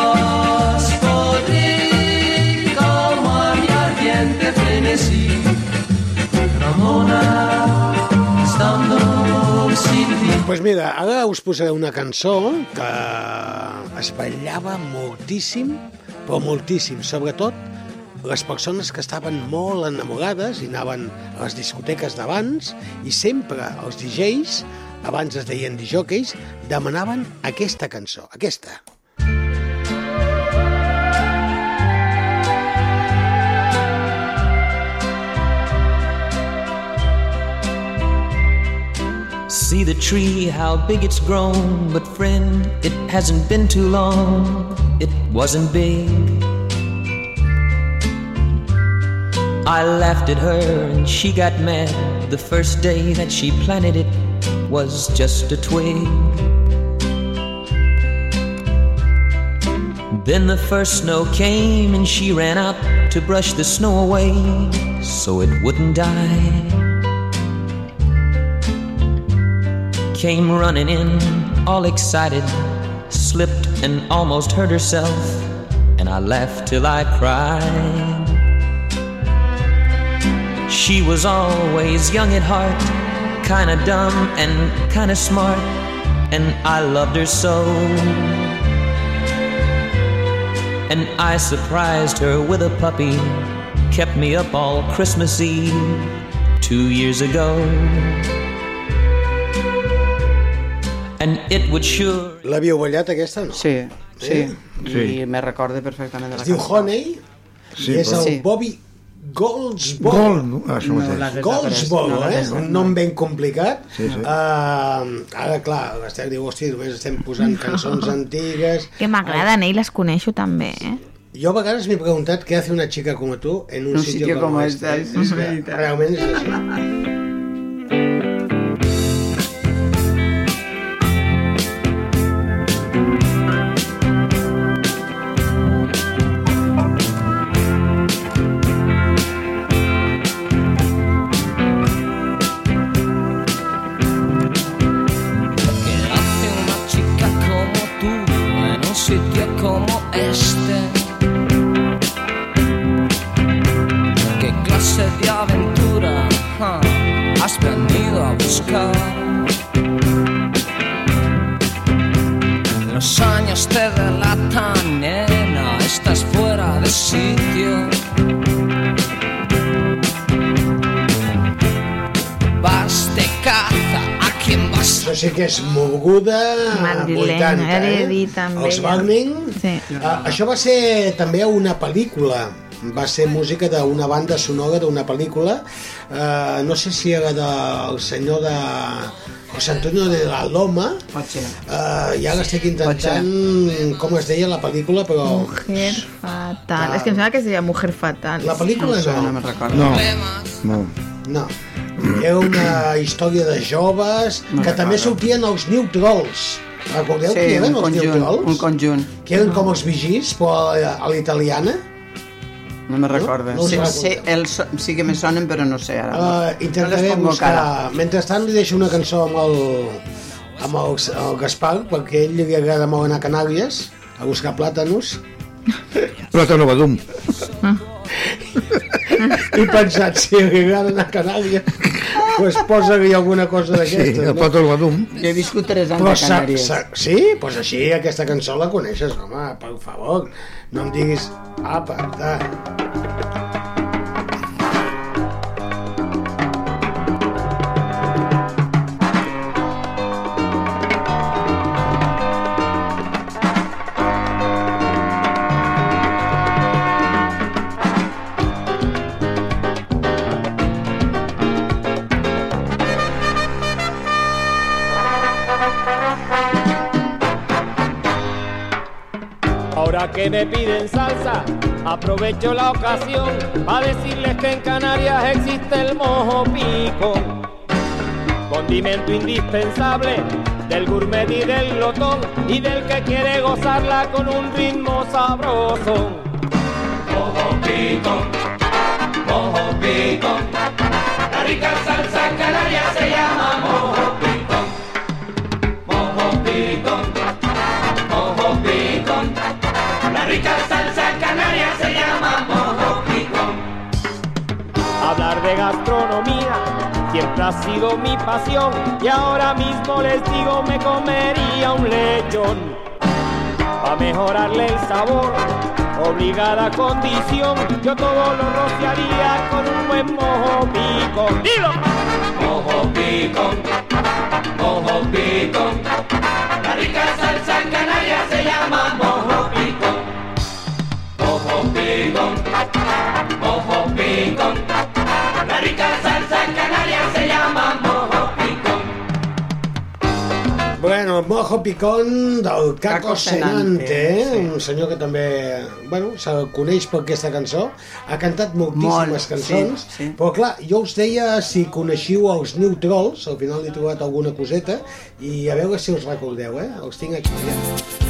Pues mira, ara us posaré una cançó que es ballava moltíssim, però moltíssim, sobretot les persones que estaven molt enamorades i anaven a les discoteques d'abans i sempre els DJs, abans es deien disjockeys, demanaven aquesta cançó, aquesta. See the tree, how big it's grown. But friend, it hasn't been too long. It wasn't big. I laughed at her and she got mad. The first day that she planted it was just a twig. Then the first snow came and she ran out to brush the snow away so it wouldn't die. Came running in, all excited, slipped and almost hurt herself, and I laughed till I cried. She was always young at heart, kinda dumb and kinda smart, and I loved her so. And I surprised her with a puppy, kept me up all Christmas Eve two years ago. And it would sure L'havíeu ballat, aquesta, no? Sí, sí. Sí. I me recorde perfectament de la Es diu cançó. Honey Sí, i és el Sí. Bobby Goldsboro. Gold, ah, això No mateix. l'has Goldsboro, No eh? Un nom ben complicat. Sí, sí. Uh, ara, clar, l'Ester diu, hòstia, només estem posant cançons antigues. Que m'agraden, eh? I les coneixo també, eh? Jo a vegades m'he preguntat què hace una chica como tú en un, Un sitio, sitio como, como este. És és realment és així. [laughs] que és moguda Madrileny, 80, he de eh? també, Els ja. Burning. Sí. Uh, això va ser també una pel·lícula va ser música d'una banda sonora d'una pel·lícula uh, no sé si era del senyor de José Antonio de la Loma Pot ser. uh, i ara estic intentant com es deia la pel·lícula però Mujer fatal. És que em sembla que es deia Mujer fatal. la pel·lícula no, No. No, no. no. Era una història de joves No que també sortien els New Trolls. Recordeu Sí, qui eren els New conjunt, Trolls? un conjunt. Que eren com els vigis, però a a l'italiana. No me recordo. No us sí, sí, el, so- sí que me sonen, però no sé ara. Uh, intentaré no buscar... cara. Mentrestant li deixo una cançó amb el, amb el, el Gaspar, perquè a ell li agrada molt anar a Canàries a buscar plàtanos. Plàtano badum. He pensat, si anar a Canàries, pues posa-li alguna cosa Sí, d'aquestes. el plàtano badum. Jo he viscut 3 anys Però a sa, Canàries. sa, sí? Doncs pues així aquesta cançó la coneixes, home, per favor. No em diguis... Apa, da. Me piden salsa, aprovecho la ocasión para decirles que en Canarias existe el mojo pico, condimento indispensable del gourmet y del lotón y del que quiere gozarla con un ritmo sabroso. Mojo pico, mojo pico, la rica salsa canaria se llama rica salsa canaria se llama mojo pico. Hablar de gastronomía siempre ha sido mi pasión y ahora mismo les digo me comería un lechón. Pa' mejorarle el sabor, obligada condición, yo todo lo rociaría con un buen mojo picón. ¡Dilo! Mojo picón, mojo picón. La rica salsa canaria se llama mojo picón. Mojo picón, mojo picón. La rica salsa canaria se llama mojo picón. Bueno, el Mojo Picón del Caco Caco Senante, Senante, eh? un senyor que també, bueno, se'l coneix per aquesta cançó, ha cantat moltíssimes Molt, cançons, sí, sí. però clar, jo us deia si coneixiu els New Trolls, al final he trobat alguna coseta, i a veure si us recordeu, eh? Els tinc aquí, ja.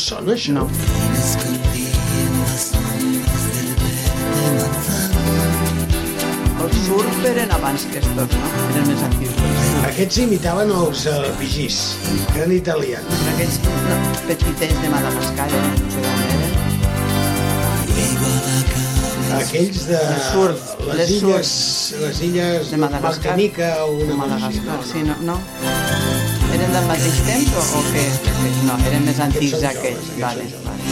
Us sona, això? No. Els surf eren abans que estos, no? Eren més antics. Aquests imitaven els uh, vigís, que eren italians. Aquells no, petitets de Madagascar, eh? no sé d'on eren. Aquells de Les surf, les, les illes, les illes de Madagascar. Martinica o De una cosa així. Madagascar, sí, no, no? Eren del mateix temps o, o què? No, eren més antics joves, Vale, aquests vale.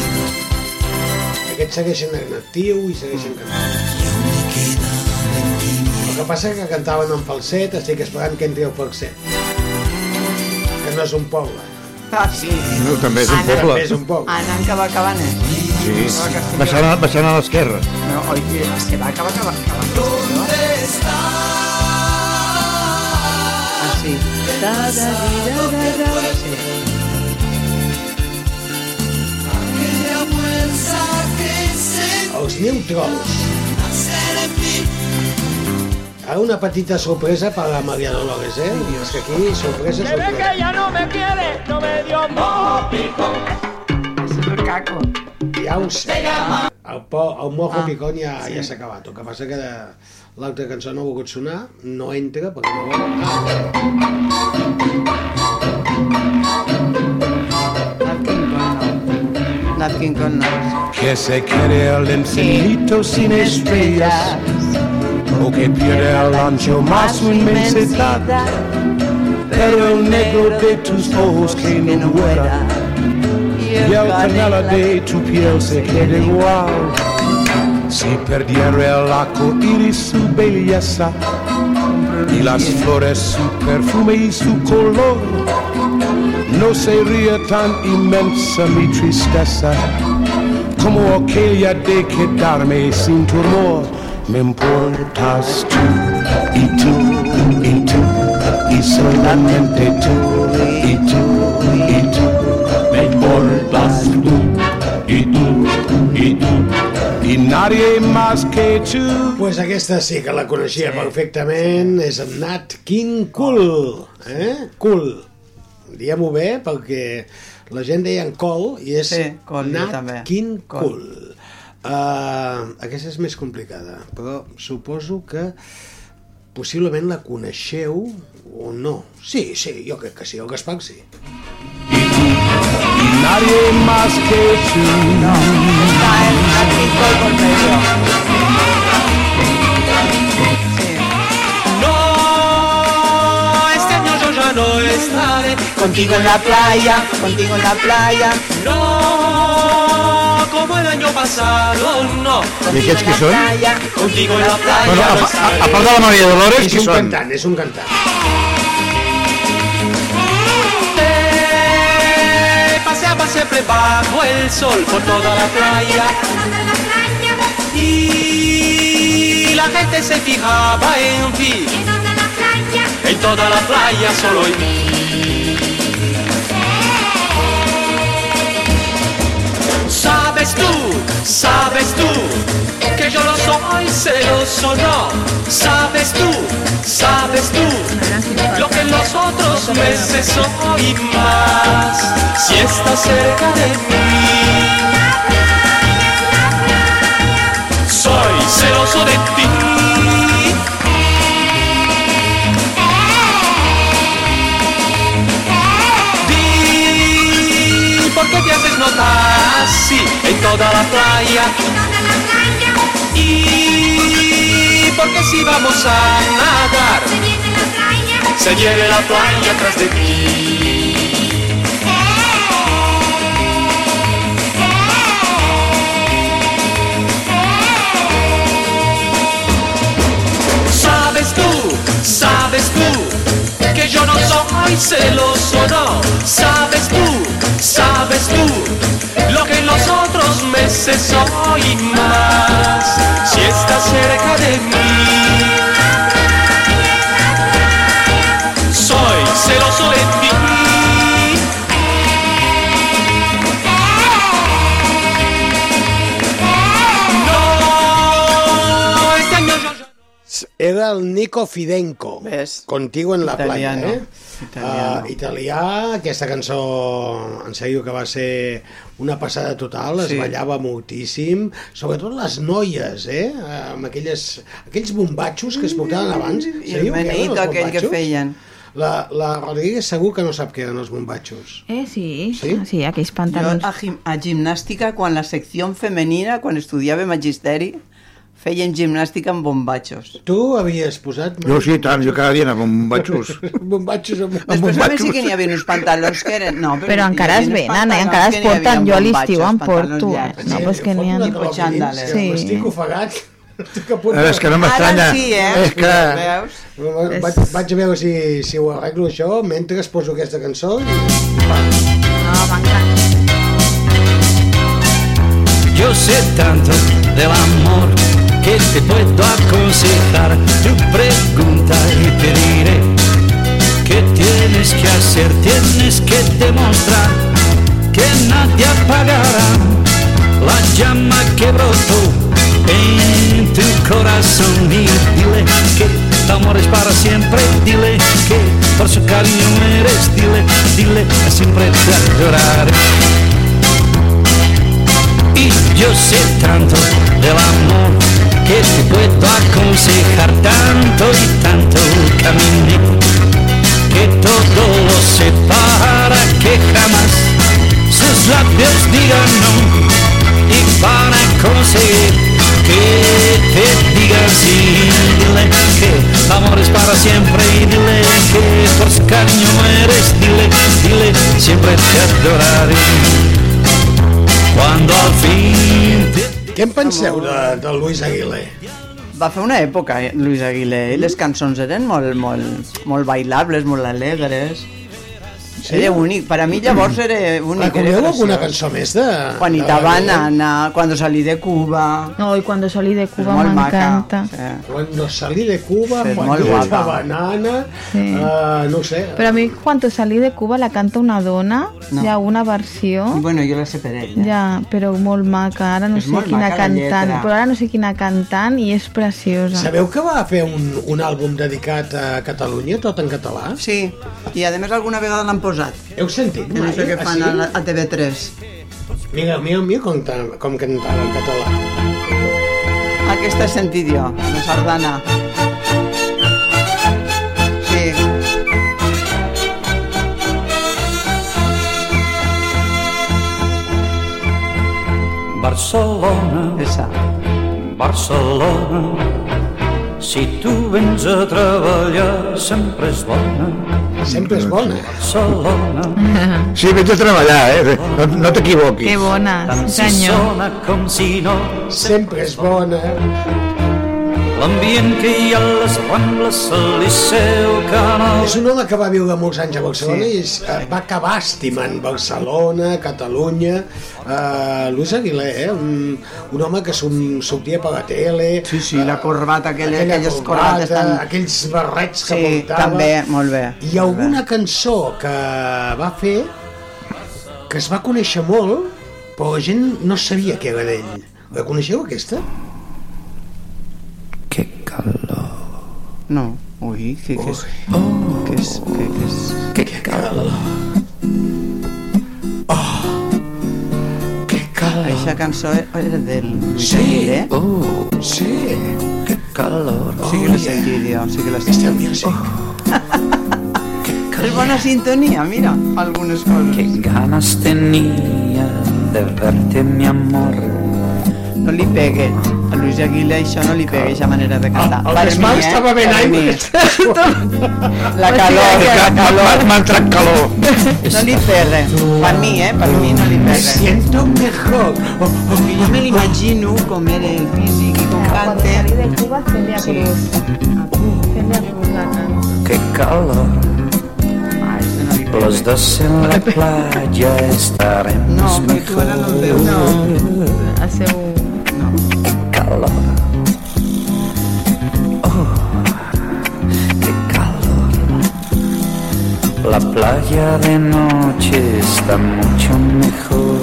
Aquests segueixen en actiu i segueixen cantant. El que passa que cantaven en falset, estic esperant que entri el falset. Que no és un poble. Ah, sí. No, també és un Anant- poble. També és un poble. Anant cap a Cabanes. Sí, No, que baixant, a- baixant a l'esquerra. No, oi, se va cap a Cabanes. Ah, sí. Da, da, di, da, da, da. Sí. Els New Trolls. Ara una petita sorpresa per a Maria Dolores, eh? És que aquí, sorpresa, Que ve que sorpresa. ella no me quiere, no me dio mojo picón. És el caco. Ja ho sé. El, po, el Mojo Picón ja, ja s'ha acabat. El que passa que de, l'altra cançó no ha volgut sonar, no entra perquè no vol... Ah, Nat King Cole no. que se quiere el infinito sin estrellas o que pierde al ancho más su inmensidad. pero el negro de tus ojos que no muera y el canela de tu piel se quede igual si perdiera el arco iris su belleza y las flores su perfume y su color no sería tan inmensa mi tristeza como aquella de quedarme sin tu amor. Me importas tú y tú y tú y solamente tú y tú y tú. Me importas tú y tú y tú y nadie más que tú. Pues aquesta sí que la coneixia sí. perfectament, és en Nat King Cool, eh? Cool. Diem-ho bé perquè la gent deia en Col i és Sí, Cole, jo Nat també. King Cole. Cool. Uh, aquesta és més complicada, però suposo que possiblement la coneixeu o no. Sí, sí, jo crec que sí, el Gaspar sí. Nadie más que tú. No, está en Nat King Cole por medio. No, este año yo ya no estaré contigo en la playa, contigo en la playa. No, como el año pasado, no. I aquests qui són? Contigo en la playa. Bueno, no a, de la Maria Dolores, qui un són? cantant, és un cantant. Siempre bajo el sol por toda la playa. Y la gente se fijaba en ti. En toda la playa solo en mí. Sabe Sabes tú, sabes tú que yo no soy celoso, no. Sabes tú, sabes tú lo que en otros meses soy más. Si estás cerca de mí, soy celoso de ti. Por qué te haces notar así en toda la playa. Y porque si vamos a nadar, se viene la playa atrás de ti. Sabes tú, sabes tú que yo no soy celoso, no. Sabes tú, sabes tú lo que en los otros meses soy más. Si estás cerca de mí, Era el Nico Fidenco, ¿Ves? Contigo en la Italiano. playa, eh? Italiano. Uh, italià, aquesta cançó en sèrio que va ser una passada total, es Sí. ballava moltíssim, sobretot les noies, eh? Uh, amb aquelles, aquells bombatxos que es portaven abans. I el els aquell que feien. La, la Rodríguez segur que no sap què eren els bombatxos. Eh, sí, Sí? sí, aquells Jo pantalons. a, gim a gimnàstica, quan la secció femenina, quan estudiava magisteri, feien gimnàstica amb bombatxos. Tu havies posat... Jo sí, tant, jo cada dia anava amb bombatxos. [laughs] bombatxos amb... Després també sí que n'hi havia uns pantalons que eren... No, Però encara es venen, eh? encara es porten. Jo a amb l'estiu em porto, eh? pantalons No, llargs. pues que n'hi ha... Tipus xandales. Sí. Sí. Estic ofegat. [laughs] Estic a punt Eh, és que no m'estranya. Ara sí, eh? És que... Veus? Vaig, vaig a veure si, si ho arreglo això mentre es poso aquesta cançó. No, m'encanta. Yo sé tanto del amor que te puedo aconsejar. Tu pregunta y te diré qué tienes que hacer. Tienes que demostrar que nadie apagará la llama que brotó en tu corazón. Y dile que tu amor es para siempre. Dile que por su cariño eres. Dile, dile siempre te adoraré. Y yo sé tanto del amor que te puedo aconsejar tanto y tanto caminé que todo lo sé para que jamás sus labios digan no y para conseguir que te digan sí. Dile que amor es para siempre y dile que por su cariño eres. Dile, dile siempre te adoraré. Cuando al fin te Què en penseu de, de Luis Aguilé? Va fer una època, eh, Luis Aguilé, i les cançons eren molt, molt, molt bailables, molt alegres. Sí? Era únic, per a mi llavors era únic. Recordeu alguna cançó més de... Juanita de Banana, Cuando salí de Cuba... No, i cuando salí de Cuba m'encanta. Cuando salí de Cuba, Sí, molt era guapa. banana, Sí. uh, no ho sé. Però a mi, cuando salí de Cuba, la canta una dona, No. hi ha una versió... I bueno, jo la sé per ella. Ja, però molt maca. Ara no És sé quina cantant, però ara no sé quina cantant i és preciosa. Sabeu que va fer un, un àlbum dedicat a Catalunya, tot en català? Sí, i a més alguna vegada l'han posat. Heu sentit Que no mai? sé què fan Ah, a, la- a TV3. Mira, mira, mira com, com cantava en català. Aquesta he sentit jo, la sardana. Sí. Barcelona, Esa. Barcelona, si tu vens a treballar sempre és bona. Sempre és bona. Barcelona, [laughs] Sí, vés a treballar, eh? No, no t'equivoquis. Que bona, tant si senyor. sona com si no, Sempre és bona. L'ambient que hi ha a les Rambles, al Liceu, Canal... És un home que va viure molts anys a Barcelona sí. i es, eh, va acabar estimant Barcelona, Catalunya, eh, Luis Aguilé, eh? un, un home que som, sortia per la tele... Sí, sí, la corbata, aquella, aquella aquelles corbata, corbates tan... aquells barrets que Sí, portava... també, molt bé. I alguna cançó que va fer que es va conèixer molt però la gent no sabia que era d'ell. La coneixeu, aquesta? No. Ui, que, que és... Oh. Que és... Que, que és... Que calor. Aquesta cançó era del Luis Sí. Aguilé. Oh. Sí. Qué calor. Sí que la sentit jo, sí que la sentit. Este music. És bona sintonia, mira, algunes coses. Qué ganas tenía de verte, mi amor. No li pegue. A Luis Aguilé això no li pega, aquesta manera de cantar. El Per Gaspar mi, eh? estava ben aigua. [laughs] La calor, la calor. M'ha entrat calor. [laughs] No li pega. Per mi, eh? Per mi no li Me pega. siento mejor. Oh, oh. Perquè jo me l'imagino com era el físic i com canta. de Cuba, Celia. Cruz. Celia Cruz la canta. Qué calor. Los dos en la playa estaremos No, ara no el veus. No, el seu... Qué calor. Oh, qué calor. La playa de noche está mucho mejor.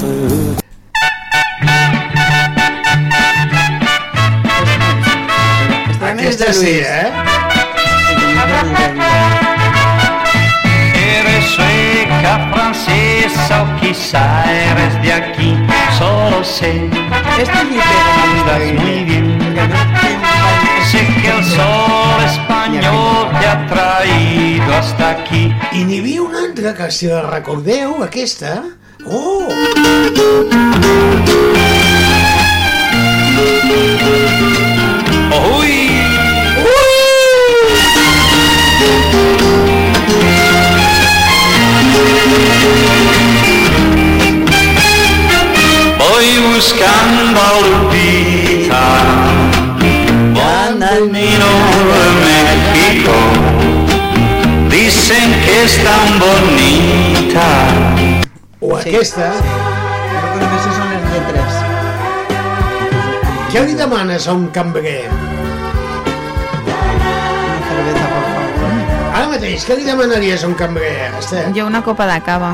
Aquesta sí, eh? Eres sueca, francesa o quizá eres de aquí, solo sé. Pega Estás muy bien. Sé que el sol español te ha traído hasta aquí. I n'hi havia una altra que, si la recordeu, aquesta... Oh! ¡Uy! Voy buscando a Lupita, bananero de México. Dicen que es tan bonita. O aquesta... Jo crec que són les lletres. Què li demanes a un cambrer? Una cerveza, por favor. Ara mateix, què li demanaries a un cambrer, Esther? Jo una copa de cava.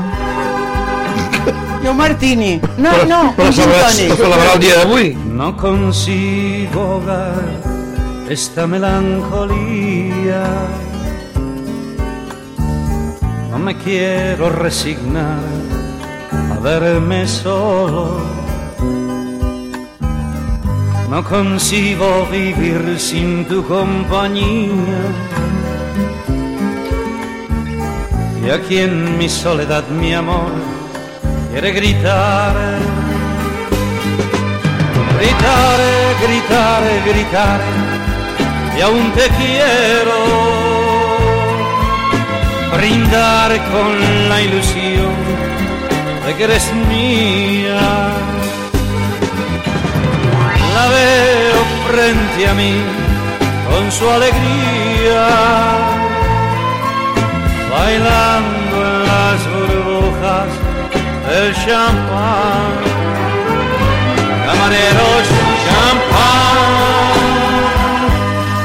Jo martini. No, no, Per un gin celebrar, tònic. per celebrar el dia d'avui. No consigo ahogar esta melancolía. No me quiero resignar a verme solo. No consigo vivir sin tu compañía. Y aquí en mi soledad, mi amor, quiere gritar Gritare, gritare, gritare, y aún te quiero. Brindar con la ilusión de que eres mía. La veo frente a mí con su alegría, bailando en las burbujas del champán. Camarero champán,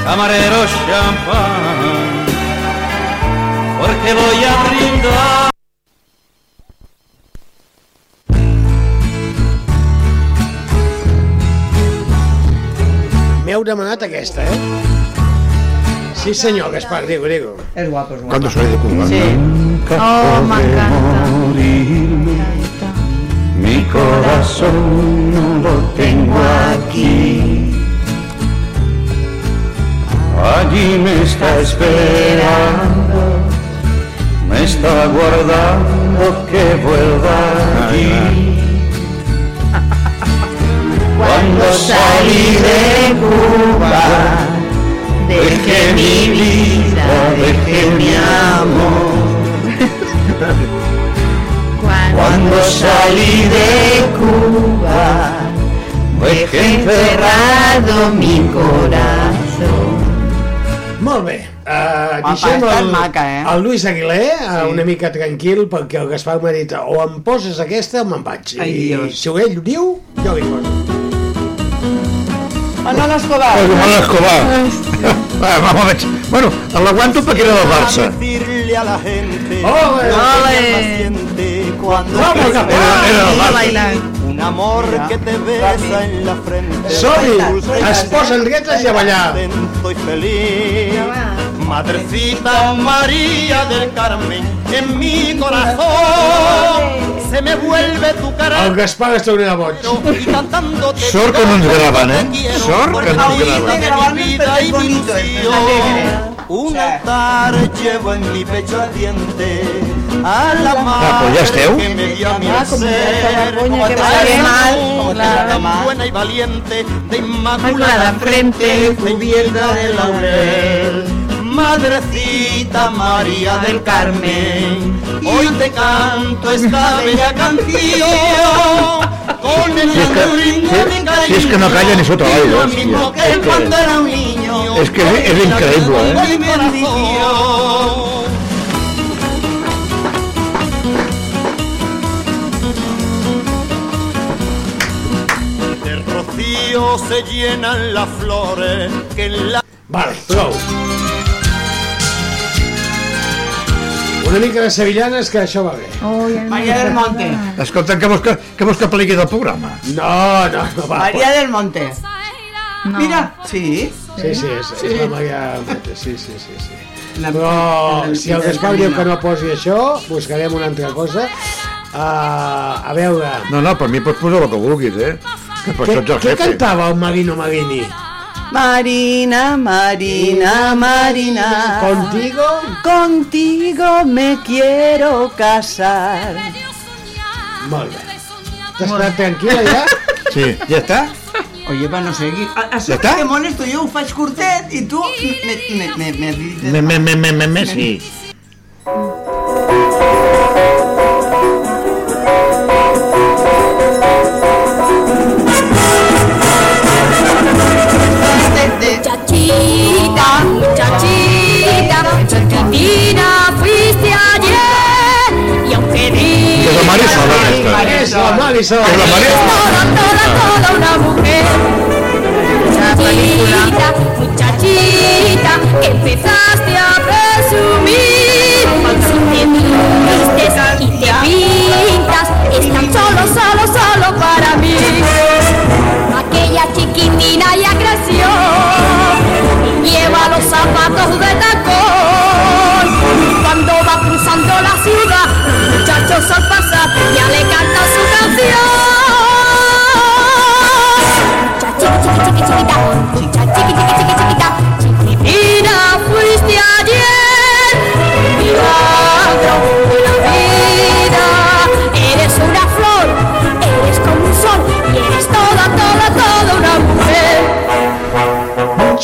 camarero champán, porque voy a brindar. M'heu demanat aquesta, eh? Sí, senyor, Gaspar, digo, digo. És guapo, és guapo. Cuando soy de Cuba. Sí. Oh, m'encanta. Corazón no lo tengo aquí. Allí me está esperando, me está guardando que vuelva allí. [laughs] Cuando salí de Cuba, dejé mi vida, dejé mi amor. [laughs] Cuando salí de Cuba, dejé encerrado mi corazón. Molt bé. Uh, deixem està el, maca, eh? el Luis Aguilé uh, Sí. una mica tranquil perquè el Gaspar m'ha dit o em poses aquesta o me'n vaig. Ai, I Dios. si ell diu, jo li poso. Manolo Escobar. Pues Manolo Escobar. Va, vamos a ver. Bueno, l'aguanto perquè era del Barça. decirle a la gente Ole. Cuando Vamos, a Barça. bailar. un un amor que te besa en la frente. Som-hi! Dulce Es posen dretes i a ballar. Estoy feliz. Madrecita María del Carmen, en mi corazón se me vuelve tu cara. El Gaspar boig. Y cantándote Sort que no ens graven, eh? Sort que no ens graven. de mi vida y mi ilusión. Un altar llevo en mi pecho ardiente a la Ah, pues ya esteu. madre que me dio a mi Ah, como ser. esta vergonya que A me sale esa mal, mujer como te sale tan mal. buena y valiente de Inmaculada inmaculada frente, cubierta de laurel. Madrecita María del Carmen, hoy te canto esta bella canción con el Si es que- ritmo si- de cariño. si es que no calla ni sota l'aire, Lo hòstia. mismo que És que- cuando era un niño. És que és, és increïble, eh? Rocío se llenan las flores que en la Vale, prou. Una mica de sevillanes, que això va bé. Oh, María del Monte. Escolta, que vols que, que, vols que plegui del programa? No, no, no va. María del Monte. No. Mira, sí. Sí, sí, és, Sí. és la Maria Monte, sí, sí, sí, sí. La- Però el- si el el- Gaspar diu que no posi això, buscarem una altra cosa. Uh, a veure, No, no, per mi pots posar el que vulguis, eh? Què jefe. cantava el Marino Marini? Marina, Marina, Marina. ¿Contigo? Contigo me quiero casar. Molt bé. T'has quedat tranquil·la ja? Sí, ja està? Oye, para no seguir. A, a ¿Ya está? que molesto yo ho faig curtet i tu me, me, me, me, dices- Me, me, me, me, me, me, la Marisol. És la Marisol.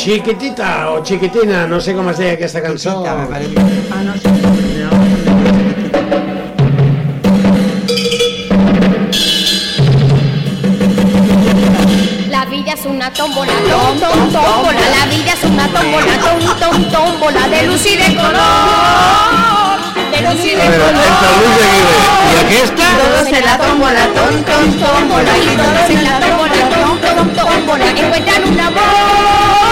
Chiquitita o chiquitina, no sé com es deia aquesta cançó. me parece. Ah, no sé. La vida es una tómbola, tom, tom, tómbola. La vida es una tómbola, tom, tom, tómbola. De luz y de color. De luz y de color. Aguilera i aquesta... Todos en la tómbola, tom, tom, tómbola. Y todos en la tómbola, tom, tom, tómbola. Encuentran un amor.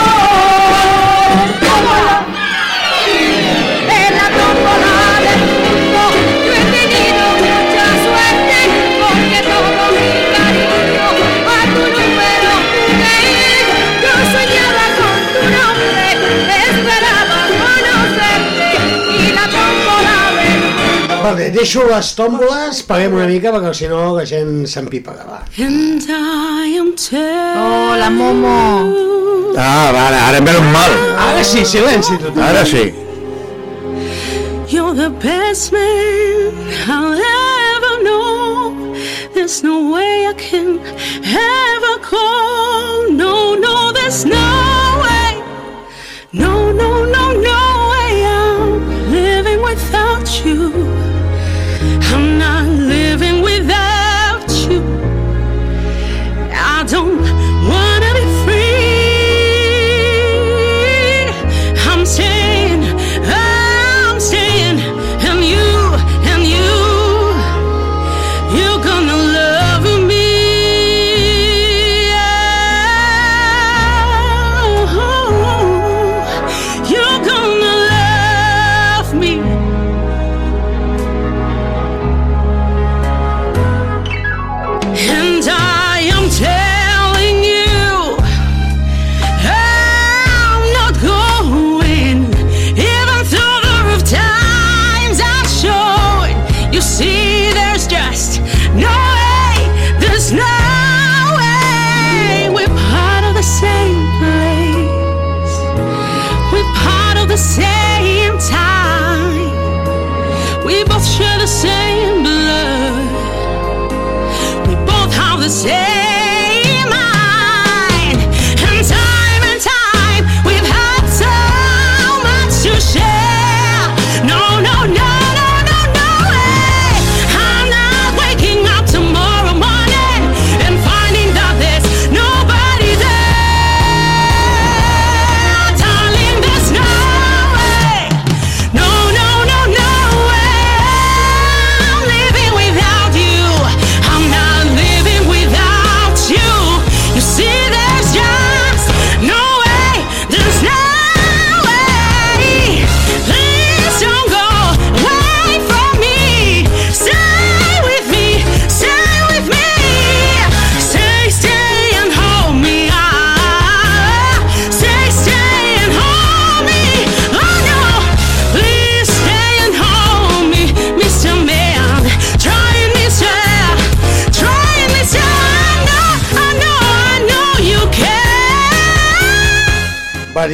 Vale, deixo les tòmboles, paguem una mica perquè si no la gent s'empipa. Va. And I am Oh, la Momo. Ah, vale, ara em veuen mal. Ara sí, silenci total. Ara sí. You're the best man I'll ever know. There's no way I can ever call. No, no, there's no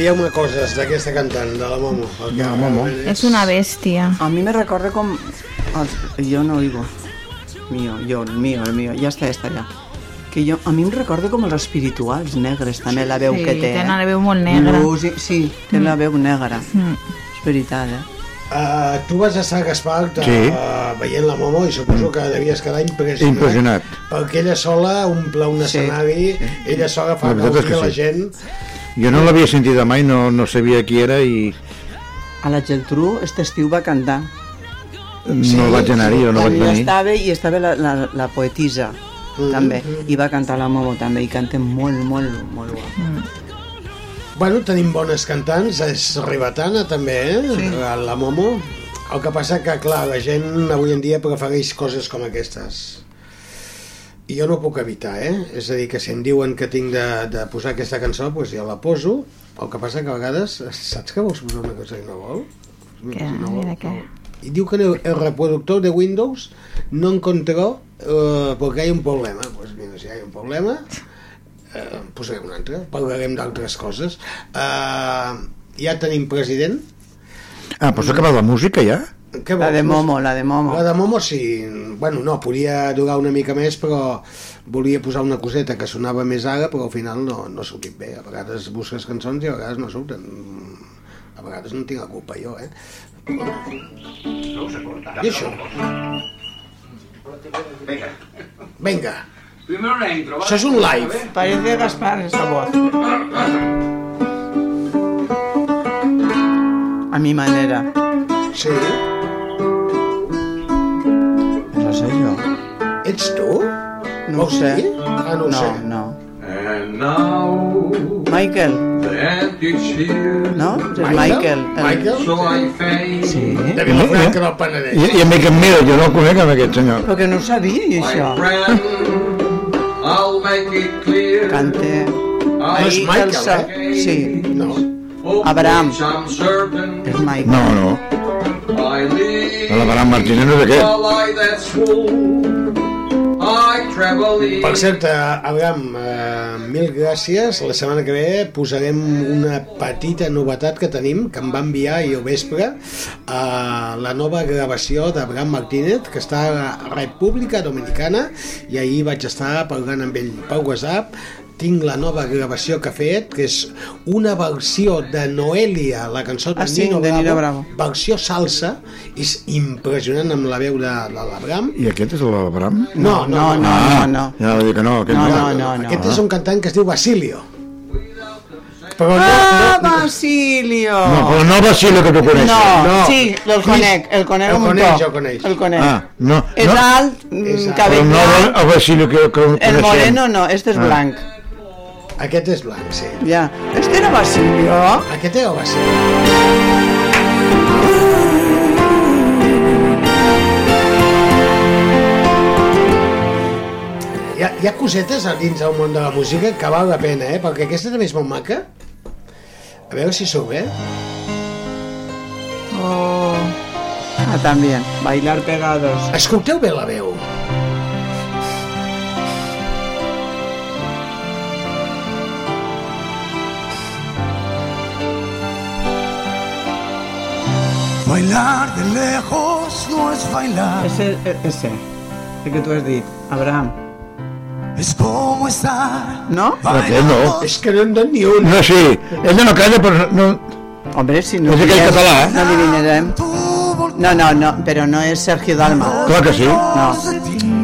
can. Va, digueu-me coses d'aquesta cantant, de la Momo. El que- La Momo. Es una bestia. A mí me recorre con... el- Yo no oigo. Mío, yo, el mío, el mío. Ja està, ja està, ja. Que jo, a mi em recorda com els espirituals negres, també la veu Sí, que té. té eh? una veu molt negra. Músic, sí, té Mm. la veu negra. Mm. És veritat, eh? Uh, tu vas estar a Gaspar de, Sí. uh, veient la Momo i suposo que devies quedar impressionat. Impressionat. Perquè ella sola omple un escenari, ella sola fa La és que la sí. gent. Jo no l'havia sentit mai, no, no sabia qui era i A la Geltrú, este estiu va cantar. no vaig anar-hi, jo no vaig venir. estava, i estava la, la, la poetisa, Mm. també. I va cantar la Momo, també, i canta molt, molt, molt guap. Bueno, tenim bones cantants, és ribetana també, eh? Sí. La Momo. El que passa que, clar, la gent avui en dia prefereix coses com aquestes. I jo no ho puc evitar, eh? És a dir, que si em diuen que tinc de, de posar aquesta cançó, doncs jo la poso. El que passa que a vegades, saps que vols posar una cosa i no vol? ¿Qué? Si no vol, ¿De qué? Y digo que el, el reproductor de Windows no encontró eh, porque hay un problema. Pues mira, si hay un problema, eh, posarem un altre, parlarem d'altres coses. Eh, ja tenim president. Ah, però s'ha acabat la música ja? Què La vols? de Momo, la de Momo. La de Momo sí. Bueno, no, podia durar una mica més, però volia posar una coseta que sonava més ara, però al final no, no ha sortit bé. A vegades busques cançons i a vegades no surten. A vegades no tinc la culpa jo, eh? I això? Venga. Vinga. Primero la intro. Això és un live. Parece Gaspar esa voz. A mi manera. Sí? Ets tu? No ho sé. dir? Ah, no ho no, sé. no. And now Michael, no? És Michael. el- Michael? So I face Sí. De Vilafranca del Penedès. I, i amic em mira, jo no el conec amb aquest senyor. Però que no ho sabia, això. friend. I'll make it clear. Cante. No és Michael, Elsa. eh? Sí. No. Abraham. És Michael. No, no. L'Abraham Martínez no és aquest. Per cert, eh, Abraham, eh, mil gràcies. La setmana que ve posarem una petita novetat que tenim, que em va enviar ahir al vespre, eh, la nova gravació d'Abraham Martínez, que està a República Dominicana, i ahir vaig estar parlant amb ell per WhatsApp, tinc la nova gravació que ha fet, que és una versió de Noelia, la cançó de, Ah, sí, Nino, de Bravo, Nino Bravo. versió salsa, és impressionant amb la veu de, de l'Abraham. I aquest és l'Abraham? No, no, no, ah, no, no. Ja que no. Aquest No, no, no, no, no. Aquest és un cantant que es diu Basilio. Però no, Ah, no, no, Basilio! No, però no Basile que tu coneixes. No, No. sí, el conec, el conec El un coneix, poc. el coneix. El conec. Ah, no. És no, alt, És alt. Però cabell no blanc. el Basile que, que El coneixem. moreno no, este és Ah. blanc. Aquest és blanc, sí. Ja. Este era Basilio? Aquest era el Basilio. Hi ha, hi ha cosetes a dins del món de la música que val la pena, eh? Perquè aquesta també és molt maca. A veure si surt bé. Oh. Ah, también. Bailar pegados. Escolteu bé la veu. Bailar de lejos no es bailar. Ese, e- ese, el que tú has dit, Abraham. Es como estar. ¿No? Però que no. És que no en ni un. No, sí. Ella no calla, però no... Hombre, si no... Aquell diem, català, eh? No adivinarem. No, no, no, però no és Sergio Dalma. Clar que sí. No,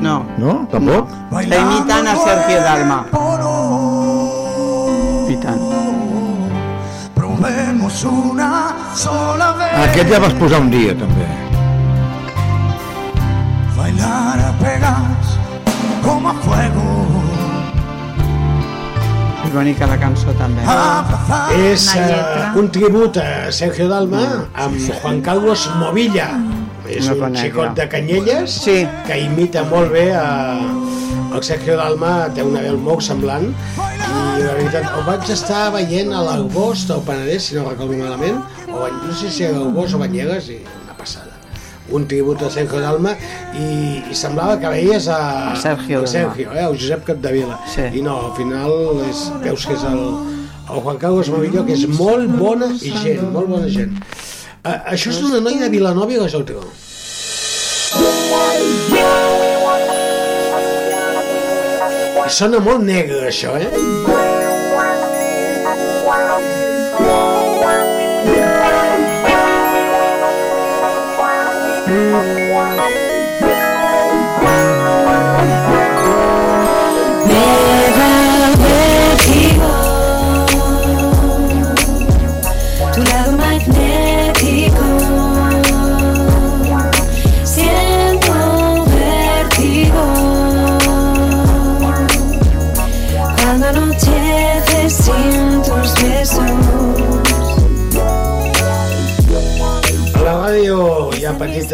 no. No? Tampoc? Està imitant a Sergio Dalma. I Probemos una sola vez. Aquest ja vas posar un dia, també. Bailar a pegas como a fuego. És bonica la cançó, també. És uh, un tribut a Sergio Dalma amb Juan Carlos Movilla. És No un xicot de Canyelles sí. que imita molt bé a... El Sergio Dalma té una veu molt semblant la veritat, el vaig estar veient a l'agost al Penedès, si no recordo malament, o Ban- no sé si era l'agost o Banyeres, i una passada. Un tribut a Sergio Dalma i, i semblava que veies a, A Sergio a. Sergio eh, el Josep Capdevila. Sí. I no, al final és, veus que és el, el Juan Carlos Movillo, que és molt bona i gent, molt bona gent. Uh, això és una noia de Vilanova i la Geltrú. I sona molt negre, això, eh?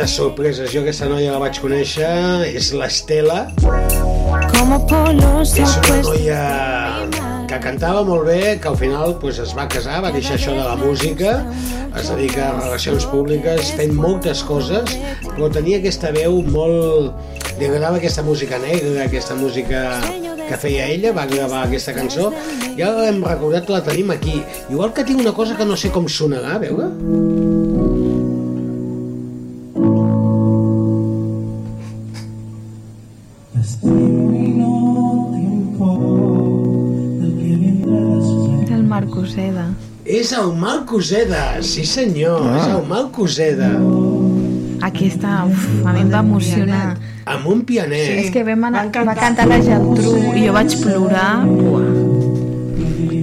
Petites sorpreses. Jo aquesta noia la vaig conèixer, és l'Estela. És una noia que cantava molt bé, que al final pues, es va casar, va deixar això de la música, es dedica a relacions públiques, fent moltes coses, però tenia aquesta veu molt... Li agradava aquesta música negra, aquesta música que feia ella, va gravar aquesta cançó, i ara l'hem recordat, la tenim aquí. Igual que tinc una cosa que no sé com sonarà, a veure? És el Malcoseda, sí senyor, Ah. és el Malcoseda. Aquesta, uf, a mi em va emocionar. Amb un pianet. Sí. És que vam anar, va cantar la Geltrú i jo vaig plorar. Buah.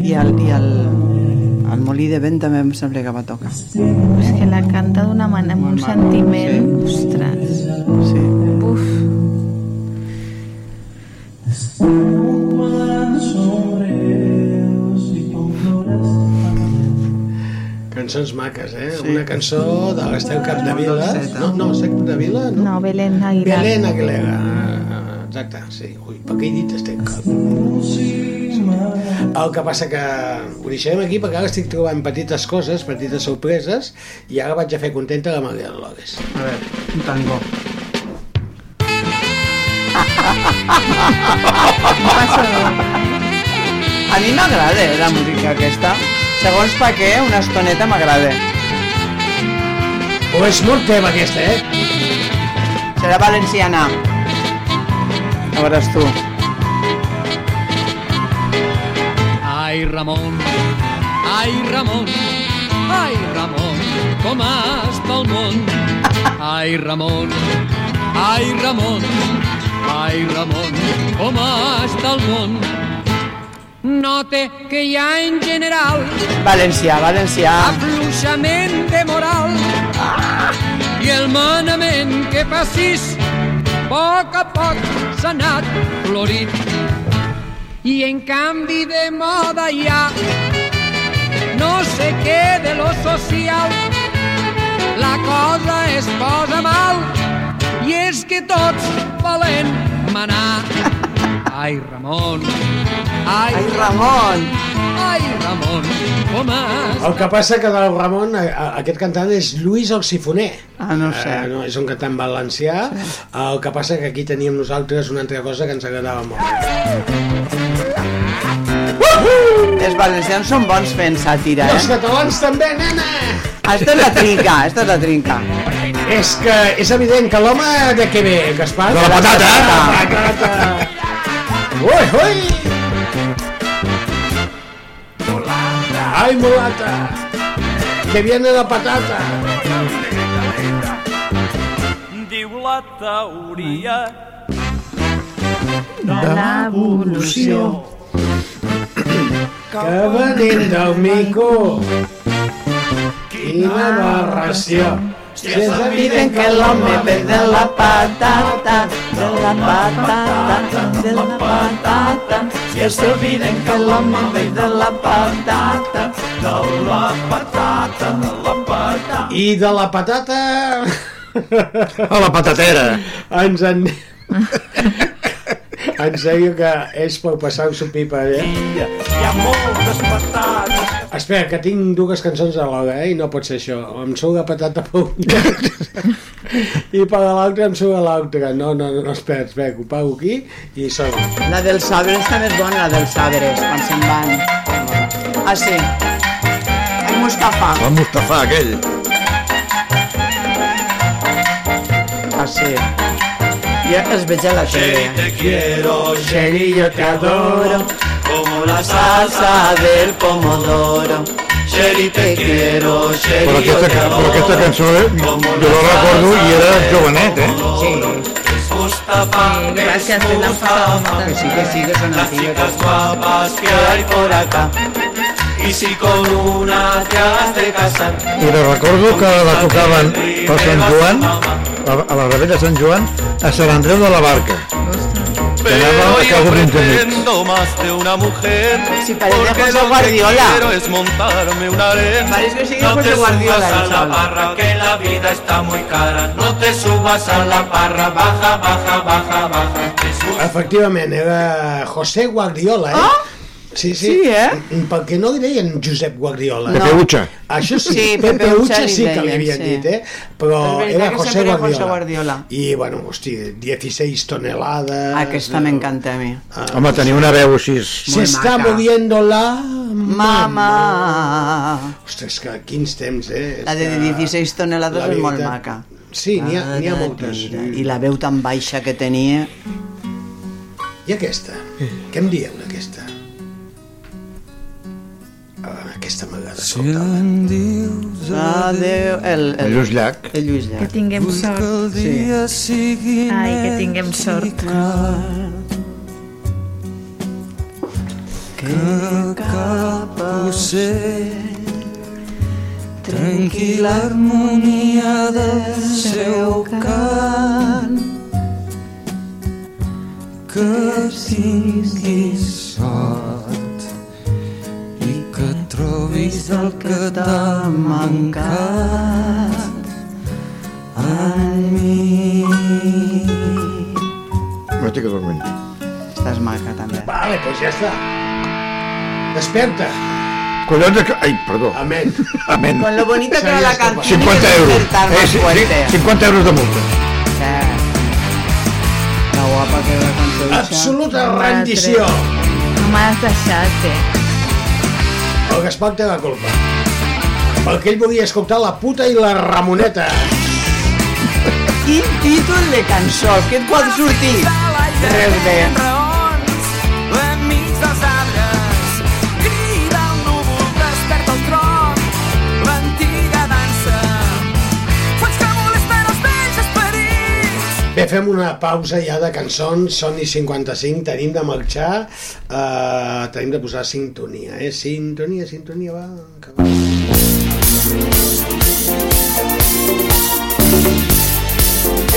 I el, i el, el Molí de Vent també em sembla que va tocar. És que la canta d'una manera, amb un sentiment, ostres. Sí. Cançons maques, eh? Sí. Una cançó de l'Estel Capdevila. No, no, Estel Capdevila, no? No, Belén Aguilar. Belén Aguilera. Ah, Exacte, sí. Ui, per què he dit Estel Cap? El que passa que ho deixarem aquí perquè ara estic trobant petites coses, petites sorpreses, i ara vaig a fer contenta la Maria Dolores. A veure, un tango. [laughs] A mi m'agrada eh, la música aquesta. Segons pa què, una estoneta m'agrada. O és molt teva aquesta, eh? Serà valenciana. Ja veuràs tu. Ai, Ramon, ai, Ramon, ai, Ramon, com està el món? Ai, Ramon, ai, Ramon, ai, Ramon, com està el món? Note que hi ha en general Valencià, valencià. afluixament de moral. I el manament que passis a poc a poc s'ha anat florint i en canvi de moda hi ha no sé què de lo social. La cosa es posa mal i és que tots volen manar [laughs] ai Ramon ai, Ai, Ramon ai Ramon com has El que passa que del Ramon, a, a, aquest cantant és Lluís el Sifoner. Ah, no sé. Eh, no, és un cantant valencià. El que passa que aquí teníem nosaltres una altra cosa que ens agradava molt. Els valencians són bons fent sàtira, I els eh? catalans també, nena! Esto es la trinca, esto es la trinca. És que és evident que l'home de què ve, Gaspar? De la patata. De la patata. Ui, ui! Ai, mulata! Que viene la patata! Diu la teoria De l'evolució que del mico quina aberració si és evident que l'home ve de la patata de la patata, de la patata. si és evident que l'home ve de la patata de la patata, de la patata. i de la patata A la patatera. ens en... [laughs] en sèrio que és per passar-s'ho pipa, eh? Hi ha moltes patates. Espera, que tinc dues cançons alhora, eh? I no pot ser això. Em sou la patata per un i per l'altre em sou l'altre. No, no, no, espera, espera, que ho pago aquí i sona. La dels sabres també és bona, la dels sabres, quan se'n van. Ah, sí. El Mustafa. El Mustafa, aquell. Ah, sí. Jo els veig a la tele. Te quiero, Sherry, yo te adoro. como la salsa del pomodoro. Sherry, te quiero, Però Sherry, yo aquesta, te però adoro. aquesta cançó, eh, jo la recordo i era jovenet, eh? Es Mustafa, Sí, es te l'han passat Mustafa. Que sí, que sí, que són Las chicas guapas que hay por acá. Y si con una te has de casar. I la recordo que la tocaven per Sant Joan, a la rebella de Sant Joan, a Sant Andreu de la Barca. Que anava a amics. pretendo más de una mujer. Si parece porque José Guardiola. quiero es montarme una arena. Parece que sigue no José te Guardiola, subas a la barra, que la vida está muy cara. No te subas a la barra, baja, baja, baja, baja. Efectivament, era José Guardiola, eh? Sí, sí. Sí, eh? Per què no li deien Josep Guardiola? Pepe Ucha. Això sí, Sí, Pepe, Pepe Ucha Ucha sí que li havien sí. dit, eh? Però veritat era José Guardiola. José Guardiola. I, bueno, hosti, 16 tonelades... Aquesta m'encanta a mi. Home, tenia una veu així... Se está maca. moviendo la... Mama. Ostres, que quins temps, eh? La de 16 tonelades La és molt maca. Sí, n'hi ha, n'hi ha moltes. I la veu tan baixa que tenia. I aquesta? Què em dieu Ah, aquesta m'agrada escoltar-la. Adéu. El, El Lluís Llach. El Lluís Que Llach. tinguem sort. Sí. Ai, que tinguem sort. que cap ocell tranquil·la harmonia del seu cant que tinguis sort que trobis el que t'ha mancat en mi M'estic adormint. Estàs maca, també. Vale, doncs ja està. Desperta. Collons de... Ai, perdó. Amén. Amén. Con lo bonita que era la canción. 50 euros. Eh, sí, sí, 50 euros de multa. La guapa que era la cançó. Absoluta rendició. No m'has deixat, eh? El Gaspar té la culpa. Perquè ell volia escoltar la puta i la Ramoneta. Quin títol de cançó, què et pot sortir? Res bé. Bé, fem una pausa ja de cançons, són i 55, tenim de marxar, uh, tenim de posar sintonia, eh? Sintonia, sintonia, va, que va.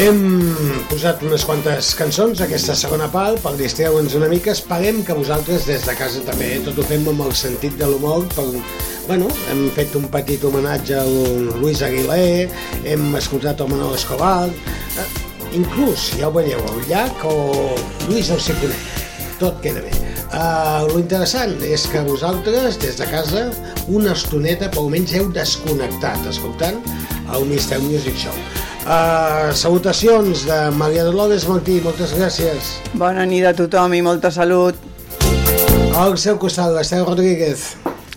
Hem posat unes quantes cançons aquesta segona part per distreure'ns una mica. Esperem que vosaltres des de casa també, eh, tot ho fem amb el sentit de l'humor. Per... Bueno, hem fet un petit homenatge al Luis Aguilé, hem escoltat el Manol Escobar, eh, inclús, ja ho veieu, el llac o Lluís el Siconet. Tot queda bé. Uh, lo interessant és que vosaltres, des de casa, una estoneta, per almenys heu desconnectat, escoltant el Mister Music Show. Uh, salutacions de Maria Dolores Martí, moltes gràcies. Bona nit a tothom i molta salut. Al seu costat, l'Esteu Rodríguez.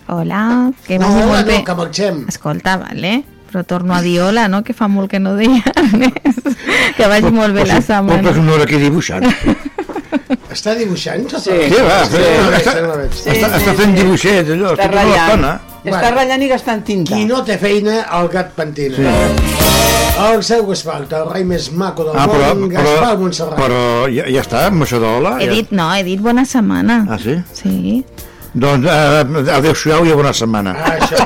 Hola, que No, vagi hola, molt no, bé. que marxem. Escolta, vale, però torno a dir hola, no? Que fa molt que no deia res. Que vagi molt bé la Però setmana. és una hora aquí dibuixant. Està dibuixant? Sí, va, sí, està, està, està fent dibuixet, allò, Està tota l'estona. Està ratllant i gastant tinta. Qui no té feina, el gat pentina. Sí. El seu costat, el rei més maco del Ah, però, món, però, Gaspar Montserrat. però ja, ja està, amb això d'hola. He Ja. dit, no, he dit bona setmana. Ah, sí? Sí. Doncs eh, adéu-siau i bona setmana. Ah, això.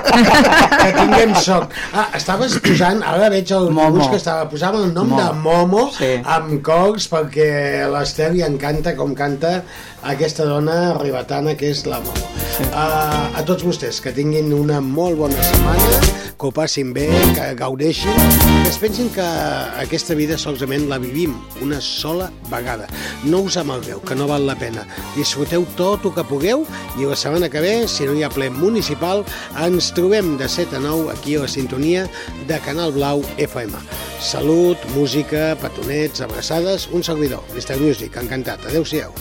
que tinguem sort. Ah, estaves posant, ara veig el dibuix que estava posant el nom Momo. de Momo Sí. amb cocs perquè a l'Esteu li encanta com canta aquesta dona ribetana que és la Momo. Ah, a tots vostès, que tinguin una molt bona setmana, que ho passin bé, que gaudeixin, que es pensin que aquesta vida solament la vivim una sola vegada. No us amalgueu, que no val la pena. Disfruteu tot el que pugueu i la setmana que ve, si no hi ha ple municipal, ens trobem de 7 a 9 aquí a la sintonia de Canal Blau FM. Salut, música, petonets, abraçades, un servidor, Mr. Music, encantat. Adéu-siau.